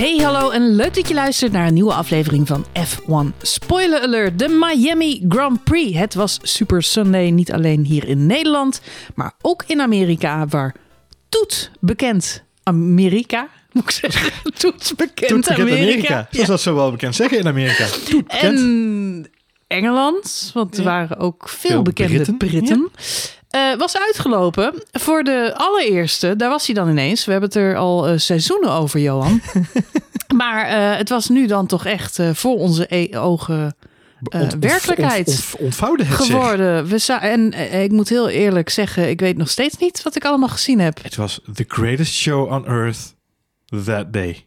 Hey, hallo en leuk dat je luistert naar een nieuwe aflevering van F1 Spoiler Alert, de Miami Grand Prix. Het was Super Sunday, niet alleen hier in Nederland, maar ook in Amerika, waar Toet bekend Amerika, moet ik zeggen, Toet bekend Toet bekend Amerika. Amerika. Ja. Zoals dat zo wel bekend zeggen in Amerika. Toet bekend. En Engeland, want er Ja. waren ook veel, Veel bekende Britten. Britten, Eh, was uitgelopen voor de allereerste. Daar was hij dan ineens. We hebben het er al eh, seizoenen over, Johan. maar eh, het was nu dan toch echt voor onze e- ogen Ont- werkelijkheid ont- ont- ontvouwde het zich. geworden. We en ik moet heel eerlijk zeggen, ik weet nog steeds niet wat ik allemaal gezien heb. Het was the greatest show on earth that day.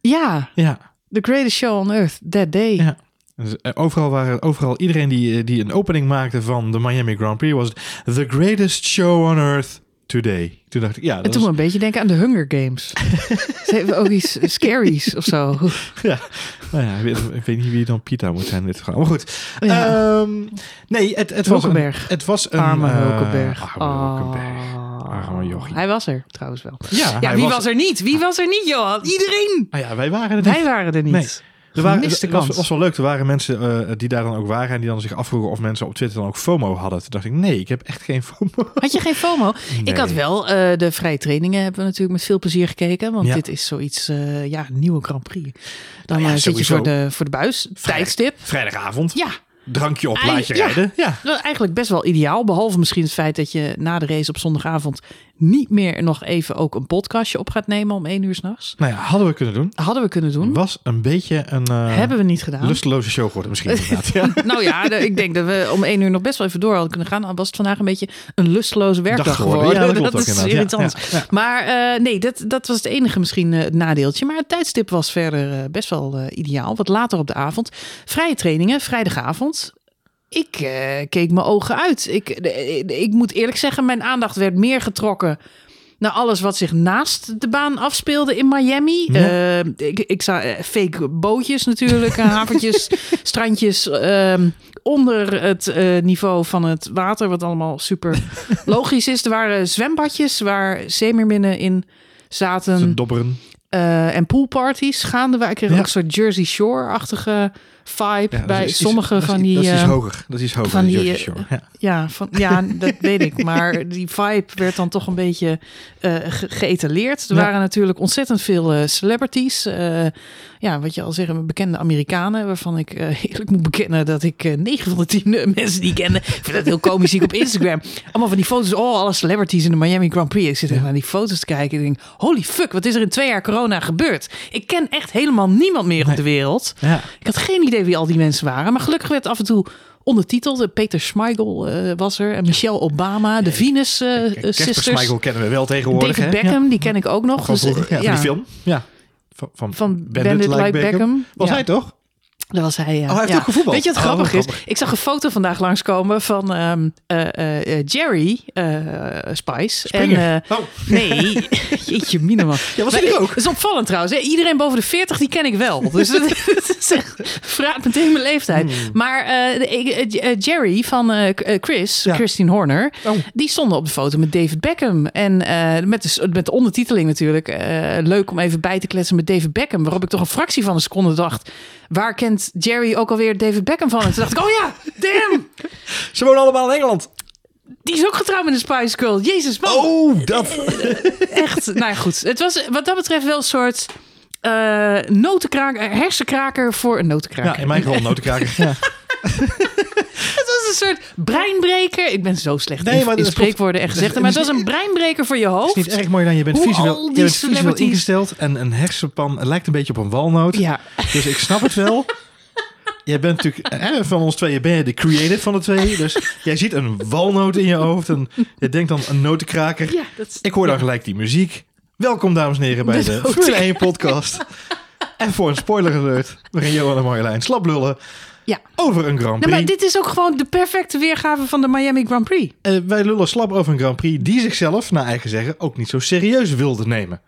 Ja, Ja. the greatest show on earth that day. Ja. Dus, eh, overal waren overal iedereen die, eh, die een opening maakte van de Miami Grand Prix was het the greatest show on earth today. Toen dacht ik, ja, En dat toen is, me een beetje denken aan de Hunger Games. Ze hebben ook iets scaries of zo. ja, nou ja, ik weet, ik weet niet wie dan Pita moet zijn in dit. Maar goed. Ja. Ehm, nee, het, het was een, het was een Arme eh, Hulkenberg. Arme. Oh. Jochie. Hij was er trouwens wel. Ja, wie was, er niet? Wie was er niet, Johan? Iedereen! Nou ja, wij waren er niet. Wij waren er niet. Nee. Er waren, het was, wel leuk. Er waren mensen eh, die daar dan ook waren en die dan zich afvroegen of mensen op Twitter dan ook FOMO hadden. Toen dacht ik, nee, ik heb echt geen FOMO. Had je geen FOMO? Ik had wel eh, de vrije trainingen hebben we natuurlijk met veel plezier gekeken. Want Ja. dit is zoiets, eh, ja, nieuwe Grand Prix. Dan Nou ja, zit je voor de, voor de buis. Tijdstip. Vrijdagavond. Ja, Drankje op, laat je ja. rijden. Ja. dat is eigenlijk best wel ideaal. Behalve misschien het feit dat je na de race op zondagavond niet meer nog even ook een podcastje op gaat nemen om één uur s'nachts. Nou ja, hadden we kunnen doen. Hadden we kunnen doen. Was een beetje een eh, Hebben we niet gedaan. lusteloze show geworden misschien inderdaad. Ja. Nou ja, de- ik denk dat we om één uur nog best wel even door hadden kunnen gaan. Dan was het vandaag een beetje een lusteloze werkdag Dag geworden. geworden. Ja, dat is irritant. ja. Maar eh, nee, dat, dat was het enige misschien eh, nadeeltje. Maar het tijdstip was verder best wel ideaal. Wat later op de avond. Vrije trainingen, vrijdagavond. Ik eh, keek mijn ogen uit. Ik, eh, ik moet eerlijk zeggen, mijn aandacht werd meer getrokken naar alles wat zich naast de baan afspeelde in Miami. Ja. Eh, ik, ik zag eh, fake bootjes natuurlijk, eh, havertjes, strandjes. ehm, onder het eh, niveau van het water, wat allemaal super logisch is. Er waren zwembadjes waar zeemeerminnen in zaten. Ze dobberen. eh, en poolparties gaande. Waar ik kreeg Ja. ook een soort Jersey Shore-achtige vibe Ja, bij iets- sommige van die... Dat is iets eh, hoger. Dat is hoger. van die, Jersey eh, Shore. Ja. ja, van, ja, dat weet ik. Maar die vibe werd dan toch een beetje ge- geëtaleerd. Er Ja. waren natuurlijk ontzettend veel celebrities. Ja, wat je al zeggen, bekende Amerikanen. Waarvan ik eerlijk moet bekennen dat ik eh 9 van de 10 eh, mensen die kende. Ik vind dat heel komisch zie ik op Instagram. Allemaal van die foto's. Oh, alle celebrities in de Miami Grand Prix. Ik zit even naar die foto's te kijken. En ik denk, holy fuck, wat is er in twee jaar corona gebeurd? Ik ken echt helemaal niemand meer op de wereld. Ja. Ik had geen idee wie al die mensen waren. Maar gelukkig werd af en toe ondertiteld. Peter Schmeigel eh, was er. En Michelle Obama. De Venus eh, eh, Casper Sisters. Schmeichel kennen we wel tegenwoordig. David hè? Beckham, die ken ik ook nog. Van, Dus, vroeger, ja, eh, van die film. Ja. Van, van, Van Bandit, Like Beckham. Was Ja. hij toch? Dat was hij, ja. Oh, hij heeft ja. ook gevoetbald. Weet je wat Oh, grappig is? grappig. Ik zag een foto vandaag langskomen van ehm, eh, eh, eh, Jerry eh, Spice. Springer. En, eh, Oh. nee, jeetje mineman. Ja, was ik- ook? Dat is opvallend trouwens. hè. Iedereen boven de 40 die ken ik wel. Dus het, het is echt, vraagt meteen mijn leeftijd. Hmm. Maar eh, eh, Jerry van eh, eh, Chris, Ja. Christine Horner, Oh. die stonden op de foto met David Beckham. En eh, met, de, met de ondertiteling natuurlijk. eh, leuk om even bij te kletsen met David Beckham. Waarop ik toch een fractie van een seconde dacht. Waar kent Jerry ook alweer David Beckham van? En toen dacht ik, oh ja, damn. Ze wonen allemaal in Engeland. Die is ook getrouwd met een Spice Girl. Jezus, man. Oh, dat. Echt, nou ja, goed. Het was wat dat betreft wel een soort eh notenkraker, hersenkraker voor een notenkraker. Ja, in mijn geval notenkraker. Ja. Het was een soort breinbreker. Ik ben zo slecht Nee, in, maar in spreekwoorden en gezegden. Maar het was een breinbreker voor je Het hoofd. is niet erg mooi dan je bent Hoe visueel, je bent visueel ingesteld en een hersenpan lijkt een beetje op een walnoot. Ja, Dus ik snap het wel. Jij bent natuurlijk, hè, van ons tweeën ben je de creative van de twee. Dus jij ziet een walnoot in je hoofd en je denkt dan een notenkraker. ja dat Ik hoor dan gelijk die muziek. Welkom dames en heren bij De de Formule 1 podcast. En voor een spoiler alert, waarin Johan en Marjolein slap lullen Ja. over een Grand Nou, Prix. maar dit is ook gewoon de perfecte weergave van de Miami Grand Prix. Eh, wij lullen slap over een Grand Prix die zichzelf, naar eigen zeggen, ook niet zo serieus wilde nemen.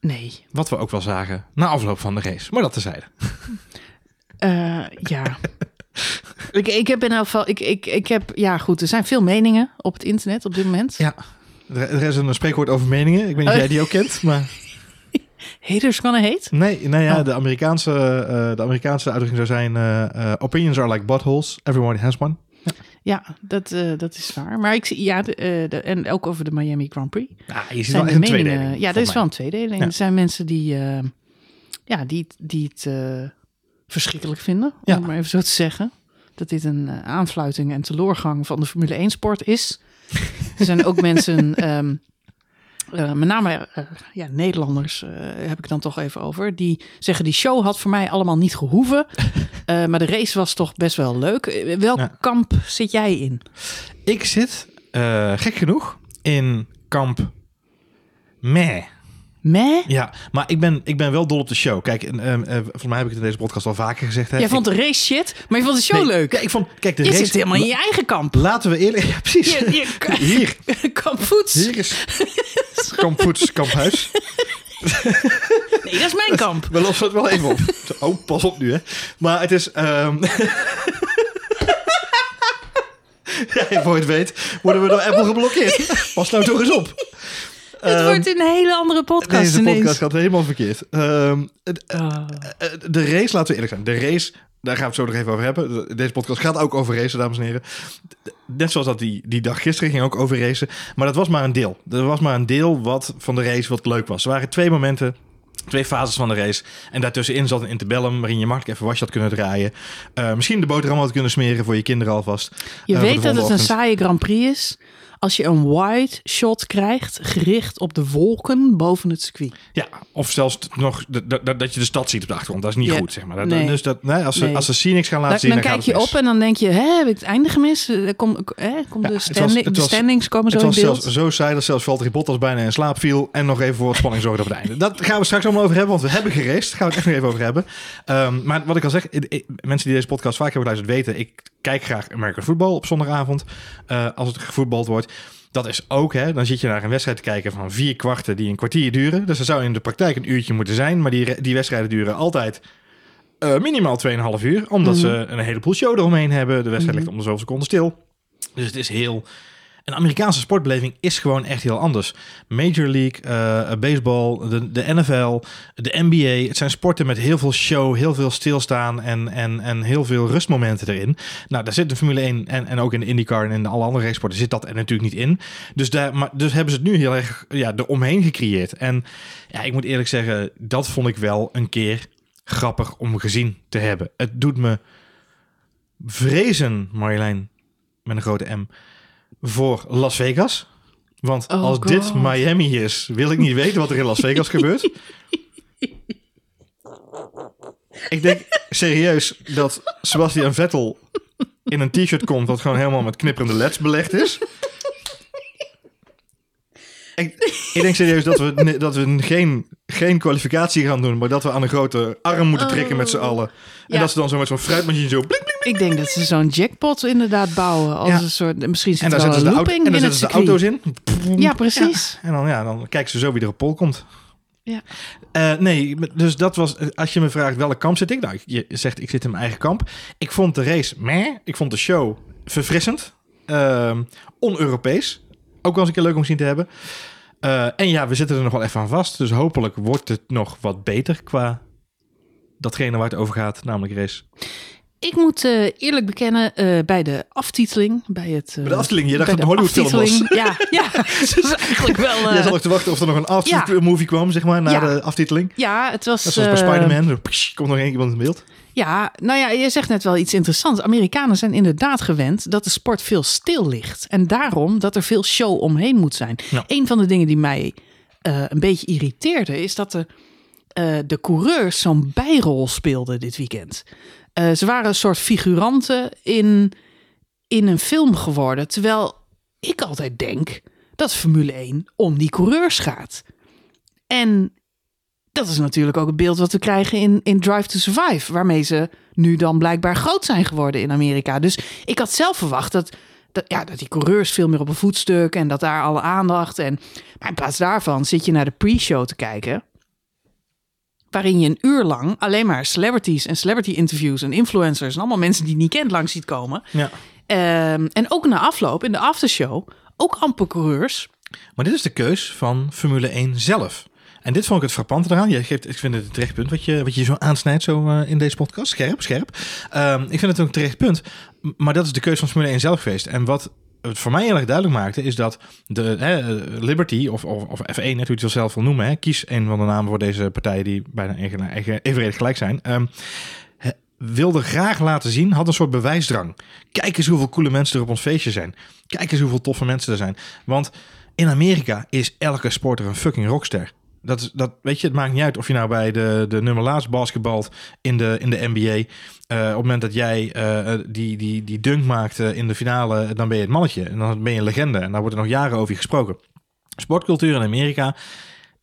Nee. Wat we ook wel zagen na afloop van de race. Maar dat tezijde. Eh, ja. ik, ik heb in elk geval... Ik, ik, ik heb, ja, goed. Er zijn veel meningen op het internet op dit moment. Ja, er, is een spreekwoord over meningen. Ik weet niet of Oh. jij die ook kent, maar Haters gonna hate? Nee, nou ja, Oh. de, Amerikaanse, eh, de Amerikaanse uitdrukking zou zijn... eh, opinions are like buttholes. Everyone has one. Ja, dat, dat is waar. Maar ik zie, ja, de, de- en ook over de Miami Grand Prix. Ja, je ziet wel een meningen- tweedeling. Ja, volgens is wel een tweedeling. Ja. Er zijn mensen die, ja, die, het- die het verschrikkelijk vinden, om Ja. het maar even zo te zeggen. Dat dit een eh, aanfluiting en teloorgang van de Formule 1 sport is. er zijn ook mensen, ehm, eh, met name eh, ja, Nederlanders heb ik dan toch even over, die zeggen die show had voor mij allemaal niet gehoeven. Eh, maar de race was toch best wel leuk. Welk kamp zit jij in? Ik zit, gek genoeg, in kamp meh. Meh? Ja, maar ik ben, ik ben wel dol op de show. Kijk, en, ehm, eh, volgens mij heb ik het in deze podcast al vaker gezegd. Hè. Jij vond Ik- de race shit, maar je vond de show Nee, leuk. Ja, ik vond, kijk, de je race... zit helemaal in je eigen kamp. Laten we eerlijk... Ja, precies. Je, je, Hier, kamp voets. hier is kamp Voets, kamp Huis. Nee, dat is mijn kamp. We lossen het wel even op. Oh, pas op nu, hè. Maar het is... ehm ja, voor je het weet, worden we door Apple geblokkeerd. Pas nou toch eens op. Het Ehm, wordt een hele andere podcast Deze ineens. podcast gaat helemaal verkeerd. Ehm, het- Ah. eh, de race, laten we eerlijk zijn. De race, daar gaan we het zo nog even over hebben. Deze podcast gaat ook over racen, dames en heren. Net zoals dat die, die dag gisteren ging ook over racen. Maar dat was maar een deel. Er was maar een deel wat van de race wat leuk was. Er waren twee momenten, twee fases van de race. En daartussenin zat een interbellum waarin je makkelijk even wasje had kunnen draaien. Eh, misschien de boterham had kunnen smeren voor je kinderen alvast. Je Eh, weet dat het een saaie Grand Prix is als je een wide shot krijgt gericht op de wolken boven het circuit. Ja, of zelfs nog dat je de stad ziet op de achtergrond. Dat is niet Ja. goed, zeg maar. Dat- Nee. Dus dat, nee, als, ze, Nee. als ze Scenics gaan laten zien, dan dan, kijk je mis. op en dan denk je, hè, heb ik het einde gemist? Er Kom, hè, kom Ja, de, het standi- was- het de was- standings komen zo Het in beeld. zelfs zo saai dat zelfs Valtteri Bottas bijna in slaap viel en nog even voor wat spanning zorgde op het einde. Dat gaan we straks allemaal over hebben, want we hebben geraced. Daar gaan we het echt nog even over hebben. Ehm, maar wat ik al zeg, ik- ik- mensen die deze podcast vaak hebben geluisterd weten, ik kijk graag American football op zondagavond eh, als het gevoetbald wordt. Dat is ook, hè, dan zit je naar een wedstrijd te kijken van vier kwarten die een kwartier duren. Dus dat zou in de praktijk een uurtje moeten zijn, maar die, die wedstrijden duren altijd eh, minimaal 2,5 uur, omdat ze een heleboel show eromheen hebben. De wedstrijd ligt om de zoveel seconden stil. Dus het is heel... Een Amerikaanse sportbeleving is gewoon echt heel anders. Major League, eh, baseball, de, de NFL, de NBA. Het zijn sporten met heel veel show, heel veel stilstaan en, en, en heel veel rustmomenten erin. Nou, daar zit de Formule 1 en, en ook in de IndyCar en in alle andere racesporten zit dat er natuurlijk niet in. Dus, daar, maar, dus hebben ze het nu heel erg ja, eromheen gecreëerd. En ja, ik moet eerlijk zeggen, dat vond ik wel een keer grappig om gezien te hebben. Het doet me vrezen, Marjolein, met een grote M, voor Las Vegas. Want Oh als God. dit Miami is, wil ik niet weten wat er in Las Vegas gebeurt. Ik denk serieus dat Sebastian Vettel in een t-shirt komt dat gewoon helemaal met knipperende leds belegd is. Ik, ik denk serieus dat we, dat we geen, geen kwalificatie gaan doen, maar dat we aan een grote arm moeten trekken met z'n allen. En Ja. dat ze dan zo met zo'n fruitmachine zo Ik denk dat ze zo'n jackpot inderdaad bouwen. Als Ja. een soort, misschien En zit daar er wel een looping en het zetten ze de auto's in. Ja, precies. En dan, ja, dan kijken ze zo wie er op pol komt. Ja. Eh, nee, dus dat was... Als je me vraagt welke kamp zit ik? Nou, je zegt ik zit in mijn eigen kamp. Ik vond de race meh. Ik vond de show verfrissend. Ehm On-Europees. Ook wel eens een keer leuk om gezien te hebben. Eh, en ja, we zitten er nog wel even aan vast. Dus hopelijk wordt het nog wat beter qua datgene waar het over gaat, namelijk race. Ik moet eh, eerlijk bekennen, eh, bij de aftiteling, bij het... eh, Bij de aftiteling, je dacht dat het een de Hollywoodfilm was. Ja, ja, het is eigenlijk wel... eh, Jij zat ook te wachten of er nog een ja. movie kwam, zeg maar, na Ja. de aftiteling. ja, het was... Net zoals bij Spider-Man. Psh, komt nog één iemand in beeld. Ja, nou ja, je zegt net wel iets interessants. Amerikanen zijn inderdaad gewend dat de sport veel stil ligt. En daarom dat er veel show omheen moet zijn. Ja. Een van de dingen die mij eh, een beetje irriteerde... is dat de, eh, de coureurs zo'n bijrol speelden dit weekend. Eh, ze waren een soort figuranten in, in een film geworden. Terwijl ik altijd denk dat Formule 1 om die coureurs gaat. En dat is natuurlijk ook het beeld wat we krijgen in, in Drive to Survive. Waarmee ze nu dan blijkbaar groot zijn geworden in Amerika. Dus ik had zelf verwacht dat, dat, ja, dat die coureurs veel meer op een voetstuk. En dat daar alle aandacht. En, maar in plaats daarvan zit je naar de pre-show te kijken. Waarin je een uur lang alleen maar celebrities en celebrity interviews en influencers. En allemaal mensen die je niet kent langs ziet komen. Ja. Ehm, en ook na afloop in de aftershow ook amper coureurs. Maar dit is de keus van Formule 1 zelf. En dit vond ik het frappante eraan. Je geeft, ik vind het een terecht punt wat je, wat je zo aansnijdt zo, uh, in deze podcast. Scherp, scherp. Um, ik vind het ook een terecht punt. Maar dat is de keuze van Formule 1 zelf. En wat het voor mij heel erg duidelijk maakte, is dat de hè, Liberty, of, of, of F1, net hoe je het zelf wil noemen, hè, kies een van de namen voor deze partijen die bijna evenredig gelijk zijn. Um, wilde graag laten zien, had een soort bewijsdrang. Kijk eens hoeveel coole mensen er op ons feestje zijn. Kijk eens hoeveel toffe mensen er zijn. Want in Amerika is elke sporter een fucking rockster. Dat, dat, weet je, het maakt niet uit of je nou bij de, de nummer laatst basketbalt in de, in de NBA. Uh, op het moment dat jij uh, die, die, die dunk maakt in de finale, dan ben je het mannetje. En dan ben je een legende. En daar wordt er nog jaren over gesproken. Sportcultuur in Amerika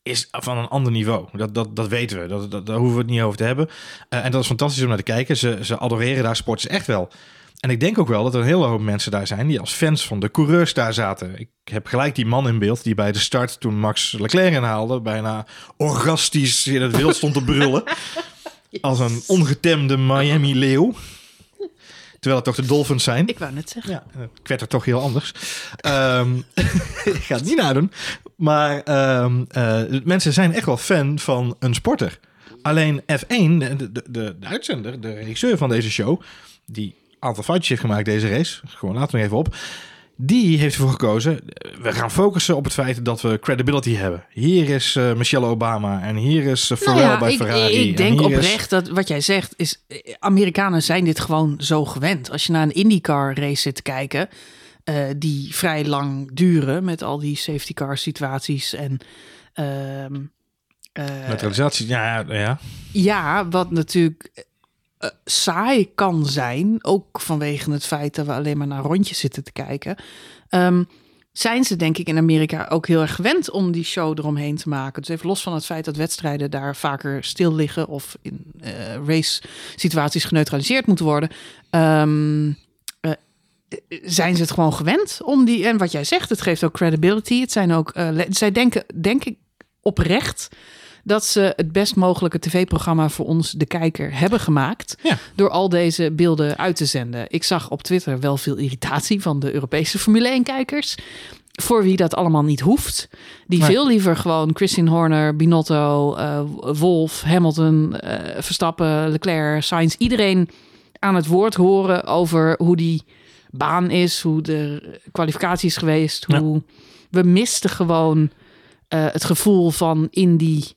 is van een ander niveau. Dat, dat, dat weten we. Dat, dat, daar hoeven we het niet over te hebben. En dat is fantastisch om naar te kijken. Ze, ze adoreren daar sporters echt wel. En ik denk ook wel dat er een hele hoop mensen daar zijn die als fans van de coureurs daar zaten. Ik heb gelijk die man in beeld die bij de start, toen Max Leclerc inhaalde, bijna orgastisch in het wild stond te brullen. Als een ongetemde Miami-leeuw. Terwijl het toch de Dolphins zijn. Ik wou net zeggen. Ja, er toch heel anders. um, ik ga het niet nadoen. Maar um, uh, mensen zijn echt wel fan van een sporter. Alleen F1, de, de, de, de uitzender, de regisseur van deze show, die aantal foutjes heeft gemaakt deze race, gewoon laten we even op. Die heeft ervoor gekozen, we gaan focussen op het feit dat we credibility hebben. Hier is uh, Michelle Obama en hier is uh, Pharrell nou ja, bij ik, Ferrari. Ik denk oprecht is... dat wat jij zegt is, Amerikanen zijn dit gewoon zo gewend. Als je naar een IndyCar race zit te kijken, uh, die vrij lang duren met al die safety car situaties en... Neutralisatie, ja, ja. Ja, wat natuurlijk uh, saai kan zijn, ook vanwege het feit dat we alleen maar naar rondjes zitten te kijken, um, zijn ze denk ik in Amerika ook heel erg gewend om die show eromheen te maken. Dus even los van het feit dat wedstrijden daar vaker stil liggen of in uh, race situaties geneutraliseerd moeten worden. Um, uh, zijn ze het gewoon gewend om die. En wat jij zegt, het geeft ook credibility. Het zijn ook. Zij denken, denk ik, oprecht dat ze het best mogelijke tv-programma voor ons, de kijker, hebben gemaakt. Ja. Door al deze beelden uit te zenden. Ik zag op Twitter wel veel irritatie van de Europese Formule 1-kijkers. Voor wie dat allemaal niet hoeft. Die veel liever gewoon Christine Horner, Binotto, eh, Wolf, Hamilton, eh, Verstappen, Leclerc, Sainz. Iedereen aan het woord horen over hoe die baan is, hoe de kwalificatie is geweest. Ja. Hoe we misten gewoon eh, het gevoel van in die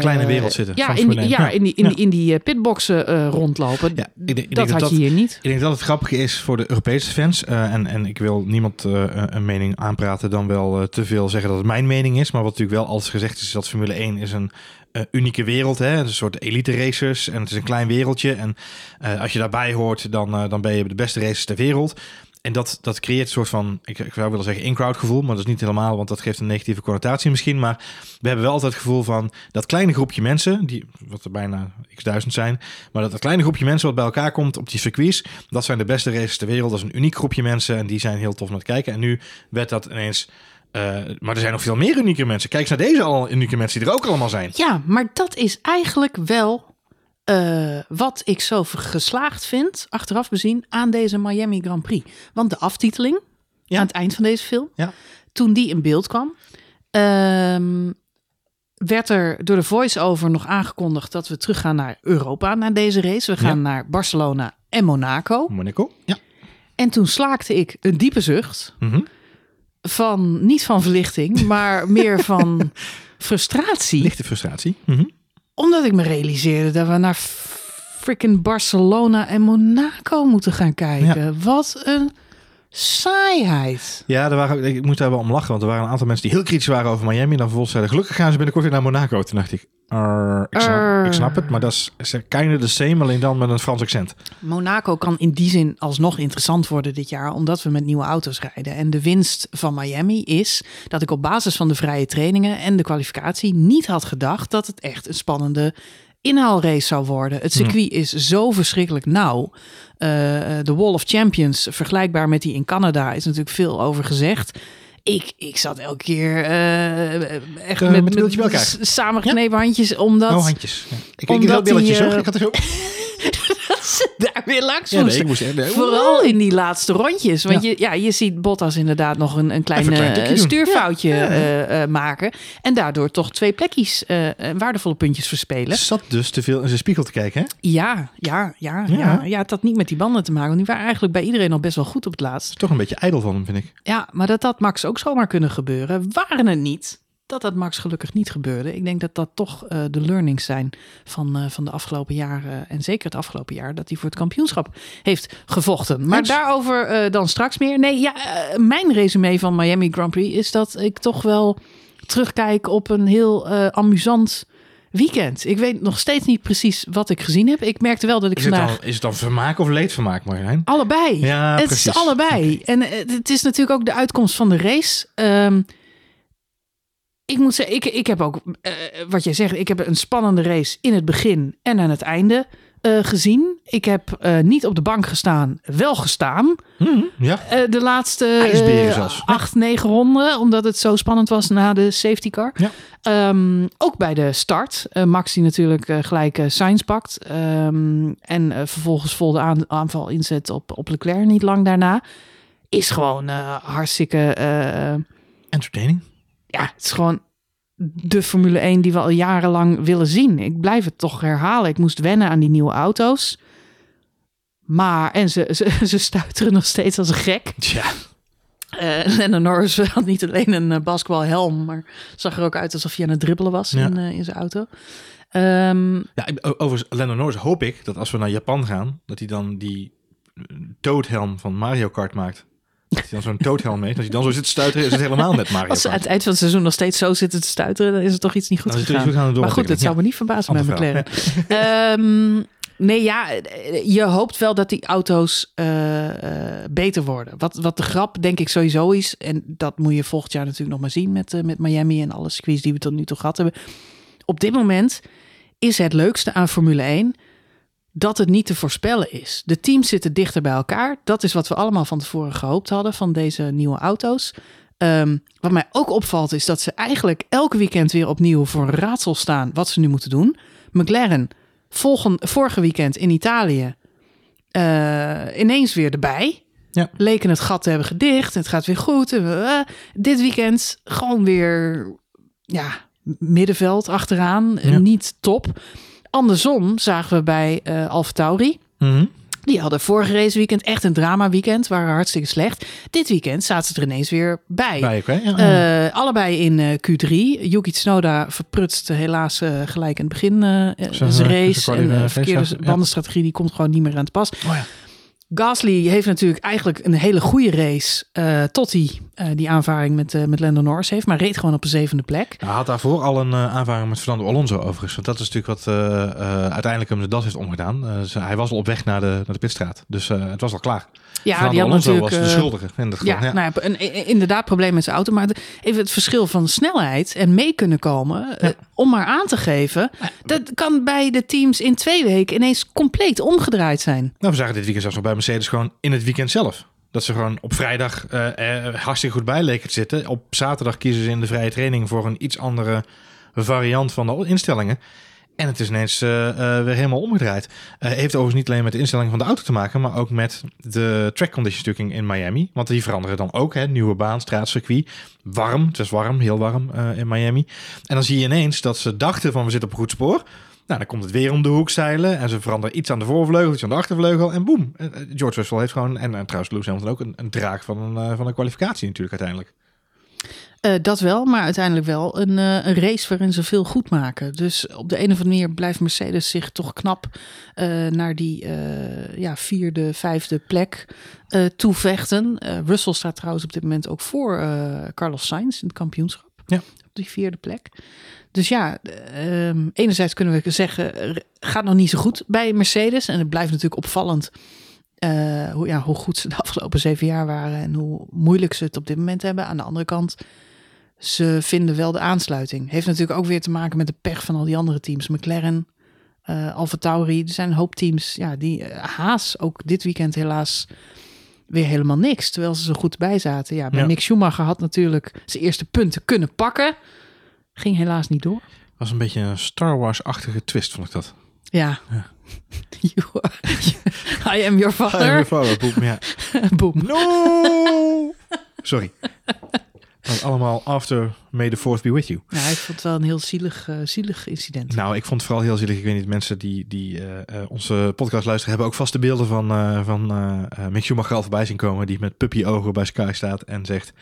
Kleine wereld zitten Ja, in die, ja, 1. in die, in Ja. die, in die eh, pitboxen eh, rondlopen. Ja, ik dat dat had je dat- hier niet. Ik denk dat het grappige is voor de Europese fans. eh, en, en ik wil niemand eh, een mening aanpraten dan wel eh, te veel zeggen dat het mijn mening is. Maar wat natuurlijk wel altijd gezegd is, is dat Formule 1 is een eh, unieke wereld. Hè? Een soort elite racers en het is een klein wereldje. En eh, als je daarbij hoort, dan, eh, dan ben je de beste racers ter wereld. En dat, dat creëert een soort van, ik, ik zou willen zeggen in-crowd gevoel, maar dat is niet helemaal, want dat geeft een negatieve connotatie misschien. Maar we hebben wel altijd het gevoel van dat kleine groepje mensen, die, wat er bijna x duizend zijn, maar dat dat kleine groepje mensen wat bij elkaar komt op die circuits, dat zijn de beste racers ter wereld. Dat is een uniek groepje mensen en die zijn heel tof om te kijken. En nu werd dat ineens, eh, maar er zijn nog veel meer unieke mensen. Kijk eens naar deze al unieke mensen die er ook allemaal zijn. Ja, maar dat is eigenlijk wel eh, wat ik zo geslaagd vind, achteraf bezien, aan deze Miami Grand Prix. Want de aftiteling Ja. aan het eind van deze film, Ja. toen die in beeld kwam, ehm, werd er door de voice-over nog aangekondigd dat we teruggaan naar Europa na deze race. We gaan Ja. naar Barcelona en Monaco. Monaco? Ja. En toen slaakte ik een diepe zucht Mhm. van, niet van verlichting, maar meer van frustratie. Lichte frustratie. Mhm. Omdat ik me realiseerde dat we naar freaking Barcelona en Monaco moeten gaan kijken. Wat een saaiheid. Ja, er waren, ik moest daar wel om lachen, want er waren een aantal mensen die heel kritisch waren over Miami. En dan vervolgens zeiden, gelukkig gaan ze binnenkort weer naar Monaco. Toen dacht ik, "Arr, ik, snap, Arr. ik snap het, maar dat is kind of the same, alleen dan met een Frans accent. Monaco kan in die zin alsnog interessant worden dit jaar, omdat we met nieuwe auto's rijden. En de winst van Miami is dat ik op basis van de vrije trainingen en de kwalificatie niet had gedacht dat het echt een spannende inhaalrace zou worden. Het circuit is zo verschrikkelijk nauw. Eh, eh, de Wall of Champions, vergelijkbaar met die in Canada, is natuurlijk veel over gezegd. Ik, ik zat elke keer eh, echt met, met s- samengeknepen handjes, omdat... Oh, handjes. Ja. Ik, ik Omdat billetjes die, hoor. eh, Ik had er zo... ze daar weer langs Ja, moesten. moest Vooral in die laatste rondjes. Want Ja. Je, ja, je ziet Bottas inderdaad nog een, een klein, eh, stuurfoutje Ja, eh, eh, maken. En daardoor toch twee plekjes, waardevolle puntjes verspelen. Zat dus te veel in zijn spiegel te kijken, hè? Ja, ja, ja, Ja. ja. ja. het had niet met die banden te maken. Want die waren eigenlijk bij iedereen al best wel goed op het laatst. Toch een beetje ijdel van hem, vind ik. Ja, maar dat had Max ook zomaar kunnen gebeuren. Waren het niet dat dat Max gelukkig niet gebeurde. Ik denk dat dat toch eh, de learnings zijn van, eh, van de afgelopen jaren. En zeker het afgelopen jaar dat hij voor het kampioenschap heeft gevochten. Maar daarover eh, dan straks meer. Nee, ja, eh, mijn resume van Miami Grand Prix is dat ik toch wel terugkijk op een heel eh, amusant weekend. Ik weet nog steeds niet precies wat ik gezien heb. Ik merkte wel dat ik Is het, dan, is het dan vermaak of leedvermaak, Marjolein? Allebei. Ja, het precies. is allebei. En eh, het is natuurlijk ook de uitkomst van de race. Ehm, ik moet zeggen, ik, ik heb ook, eh, wat jij zegt, ik heb een spannende race in het begin en aan het einde eh, gezien. Ik heb eh, niet op de bank gestaan, wel gestaan. Hm, ja. De laatste acht, negen ronden, omdat het zo spannend was na de safety car. Ja. Ehm, ook bij de start. Max die natuurlijk gelijk Sainz pakt. Ehm, en vervolgens vol de aan- aanval inzet op, op Leclerc niet lang daarna. Is gewoon hartstikke... Entertaining. Ja, het is gewoon de Formule 1 die we al jarenlang willen zien. Ik blijf het toch herhalen. Ik moest wennen aan die nieuwe auto's. Maar, en ze, ze, ze stuiteren nog steeds als een gek. Tja. Eh Lennon Norris had niet alleen een eh, basketbalhelm, maar zag er ook uit alsof hij aan het dribbelen was Ja. in, eh, in zijn auto. Ehm, Ja, overigens, Lennon Norris hoop ik dat als we naar Japan gaan, dat hij dan die toadhelm van Mario Kart maakt. Dat hij dan zo'n toadhelm heeft. Als hij dan zo zit te stuiteren, is het helemaal net Mario als ze aan het eind van het seizoen nog steeds zo zitten te stuiteren, dan is er toch iets niet goed Dan is het gegaan. goed maar goed, het zou me niet verbazen met McLaren. Ehm, nee, ja, je hoopt wel dat die auto's eh, eh, beter worden. Wat, wat de grap denk ik sowieso is, en dat moet je volgend jaar natuurlijk nog maar zien met, eh, met Miami en alle circuits die we tot nu toe gehad hebben. Op dit moment is het leukste aan Formule 1 dat het niet te voorspellen is. De teams zitten dichter bij elkaar. Dat is wat we allemaal van tevoren gehoopt hadden van deze nieuwe auto's. Ehm, wat mij ook opvalt is dat ze eigenlijk elke weekend weer opnieuw voor een raadsel staan wat ze nu moeten doen. McLaren, volgen, vorige weekend in Italië, eh, ineens weer erbij. Ja. Leken het gat te hebben gedicht. Het gaat weer goed. en, eh, dit weekend gewoon weer ja, middenveld achteraan. Ja. Niet top. Andersom zagen we bij eh Alfa Tauri. Mhm. Die hadden vorige race weekend echt een drama weekend. Waren hartstikke slecht. Dit weekend zaten ze er ineens weer bij. Bij oké. Ja. Eh, allebei in eh, Q3. Yuki Tsunoda verprutst helaas gelijk in het begin Zijn, race. En verkeerde bandenstrategie die komt gewoon niet meer aan te pas. oh ja. Gasly heeft natuurlijk eigenlijk een hele goede race. eh, tot hij eh, die aanvaring met, eh met Lando Norris heeft. Maar reed gewoon op een zevende plek. Hij had daarvoor al een aanvaring met Fernando Alonso overigens. Want dat is natuurlijk wat uiteindelijk hem de das heeft omgedaan. Hij was al op weg naar de, naar de pitstraat. Dus het was al klaar. Ja, die had Alonso natuurlijk... was de eh, schuldige in dit geval. Ja, nou ja, een, inderdaad probleem met zijn auto. Maar even het verschil van snelheid en mee kunnen komen, eh, om maar aan te geven, dat kan bij de teams in twee weken ineens compleet omgedraaid zijn. Nou, we zagen dit weekend zelfs nog bij Mercedes gewoon in het weekend zelf. Dat ze gewoon op vrijdag eh, hartstikke goed bij leken te zitten. Op zaterdag kiezen ze in de vrije training voor een iets andere variant van de instellingen. En het is ineens eh, eh, weer helemaal omgedraaid. Eh heeft overigens niet alleen met de instelling van de auto te maken, maar ook met de track conditions in Miami. Want die veranderen dan ook. Hè? Nieuwe baan, straatcircuit. Warm, het is warm, heel warm in Miami. En dan zie je ineens dat ze dachten van we zitten op een goed spoor. Nou, dan komt het weer om de hoek zeilen. En ze veranderen iets aan de voorvleugel, iets aan de achtervleugel. En boem. George Russell heeft gewoon, en, en trouwens Lewis Hamilton ook, een, een draak van een, van een kwalificatie natuurlijk uiteindelijk. Eh, dat wel, maar uiteindelijk wel een, eh, een race waarin ze veel goed maken. Dus op de een of andere manier blijft Mercedes zich toch knap eh, naar die ja, vierde, vijfde plek toevechten. Russell staat trouwens op dit moment ook voor Carlos Sainz in het kampioenschap. Ja. Op die vierde plek. Dus ja, eh, ehm, enerzijds kunnen we zeggen, gaat nog niet zo goed bij Mercedes. En het blijft natuurlijk opvallend eh, hoe, ja, hoe goed ze de afgelopen zeven jaar waren en hoe moeilijk ze het op dit moment hebben. Aan de andere kant, ze vinden wel de aansluiting. Heeft natuurlijk ook weer te maken met de pech van al die andere teams. McLaren, eh Alfa Tauri, er zijn een hoop teams. Ja, die eh, Haas ook dit weekend helaas weer helemaal niks. Terwijl ze zo goed bij zaten. Ja, bij Ja. Mick Schumacher had natuurlijk zijn eerste punten kunnen pakken. Ging helaas niet door. was een beetje een Star Wars-achtige twist, vond ik dat. Ja. You are- I am your Ga je father. weer vallen, boem, ja. Boom. No! Sorry. Dat allemaal after May the Fourth be with you. Ja, ik vond het wel een heel zielig, eh, zielig incident. Nou, ik vond het vooral heel zielig. Ik weet niet, mensen die, die eh, eh, onze podcast luisteren... hebben ook vaste beelden van, eh van eh, Mick Schumacher al voorbij zien komen... die met puppy ogen bij Sky staat en zegt...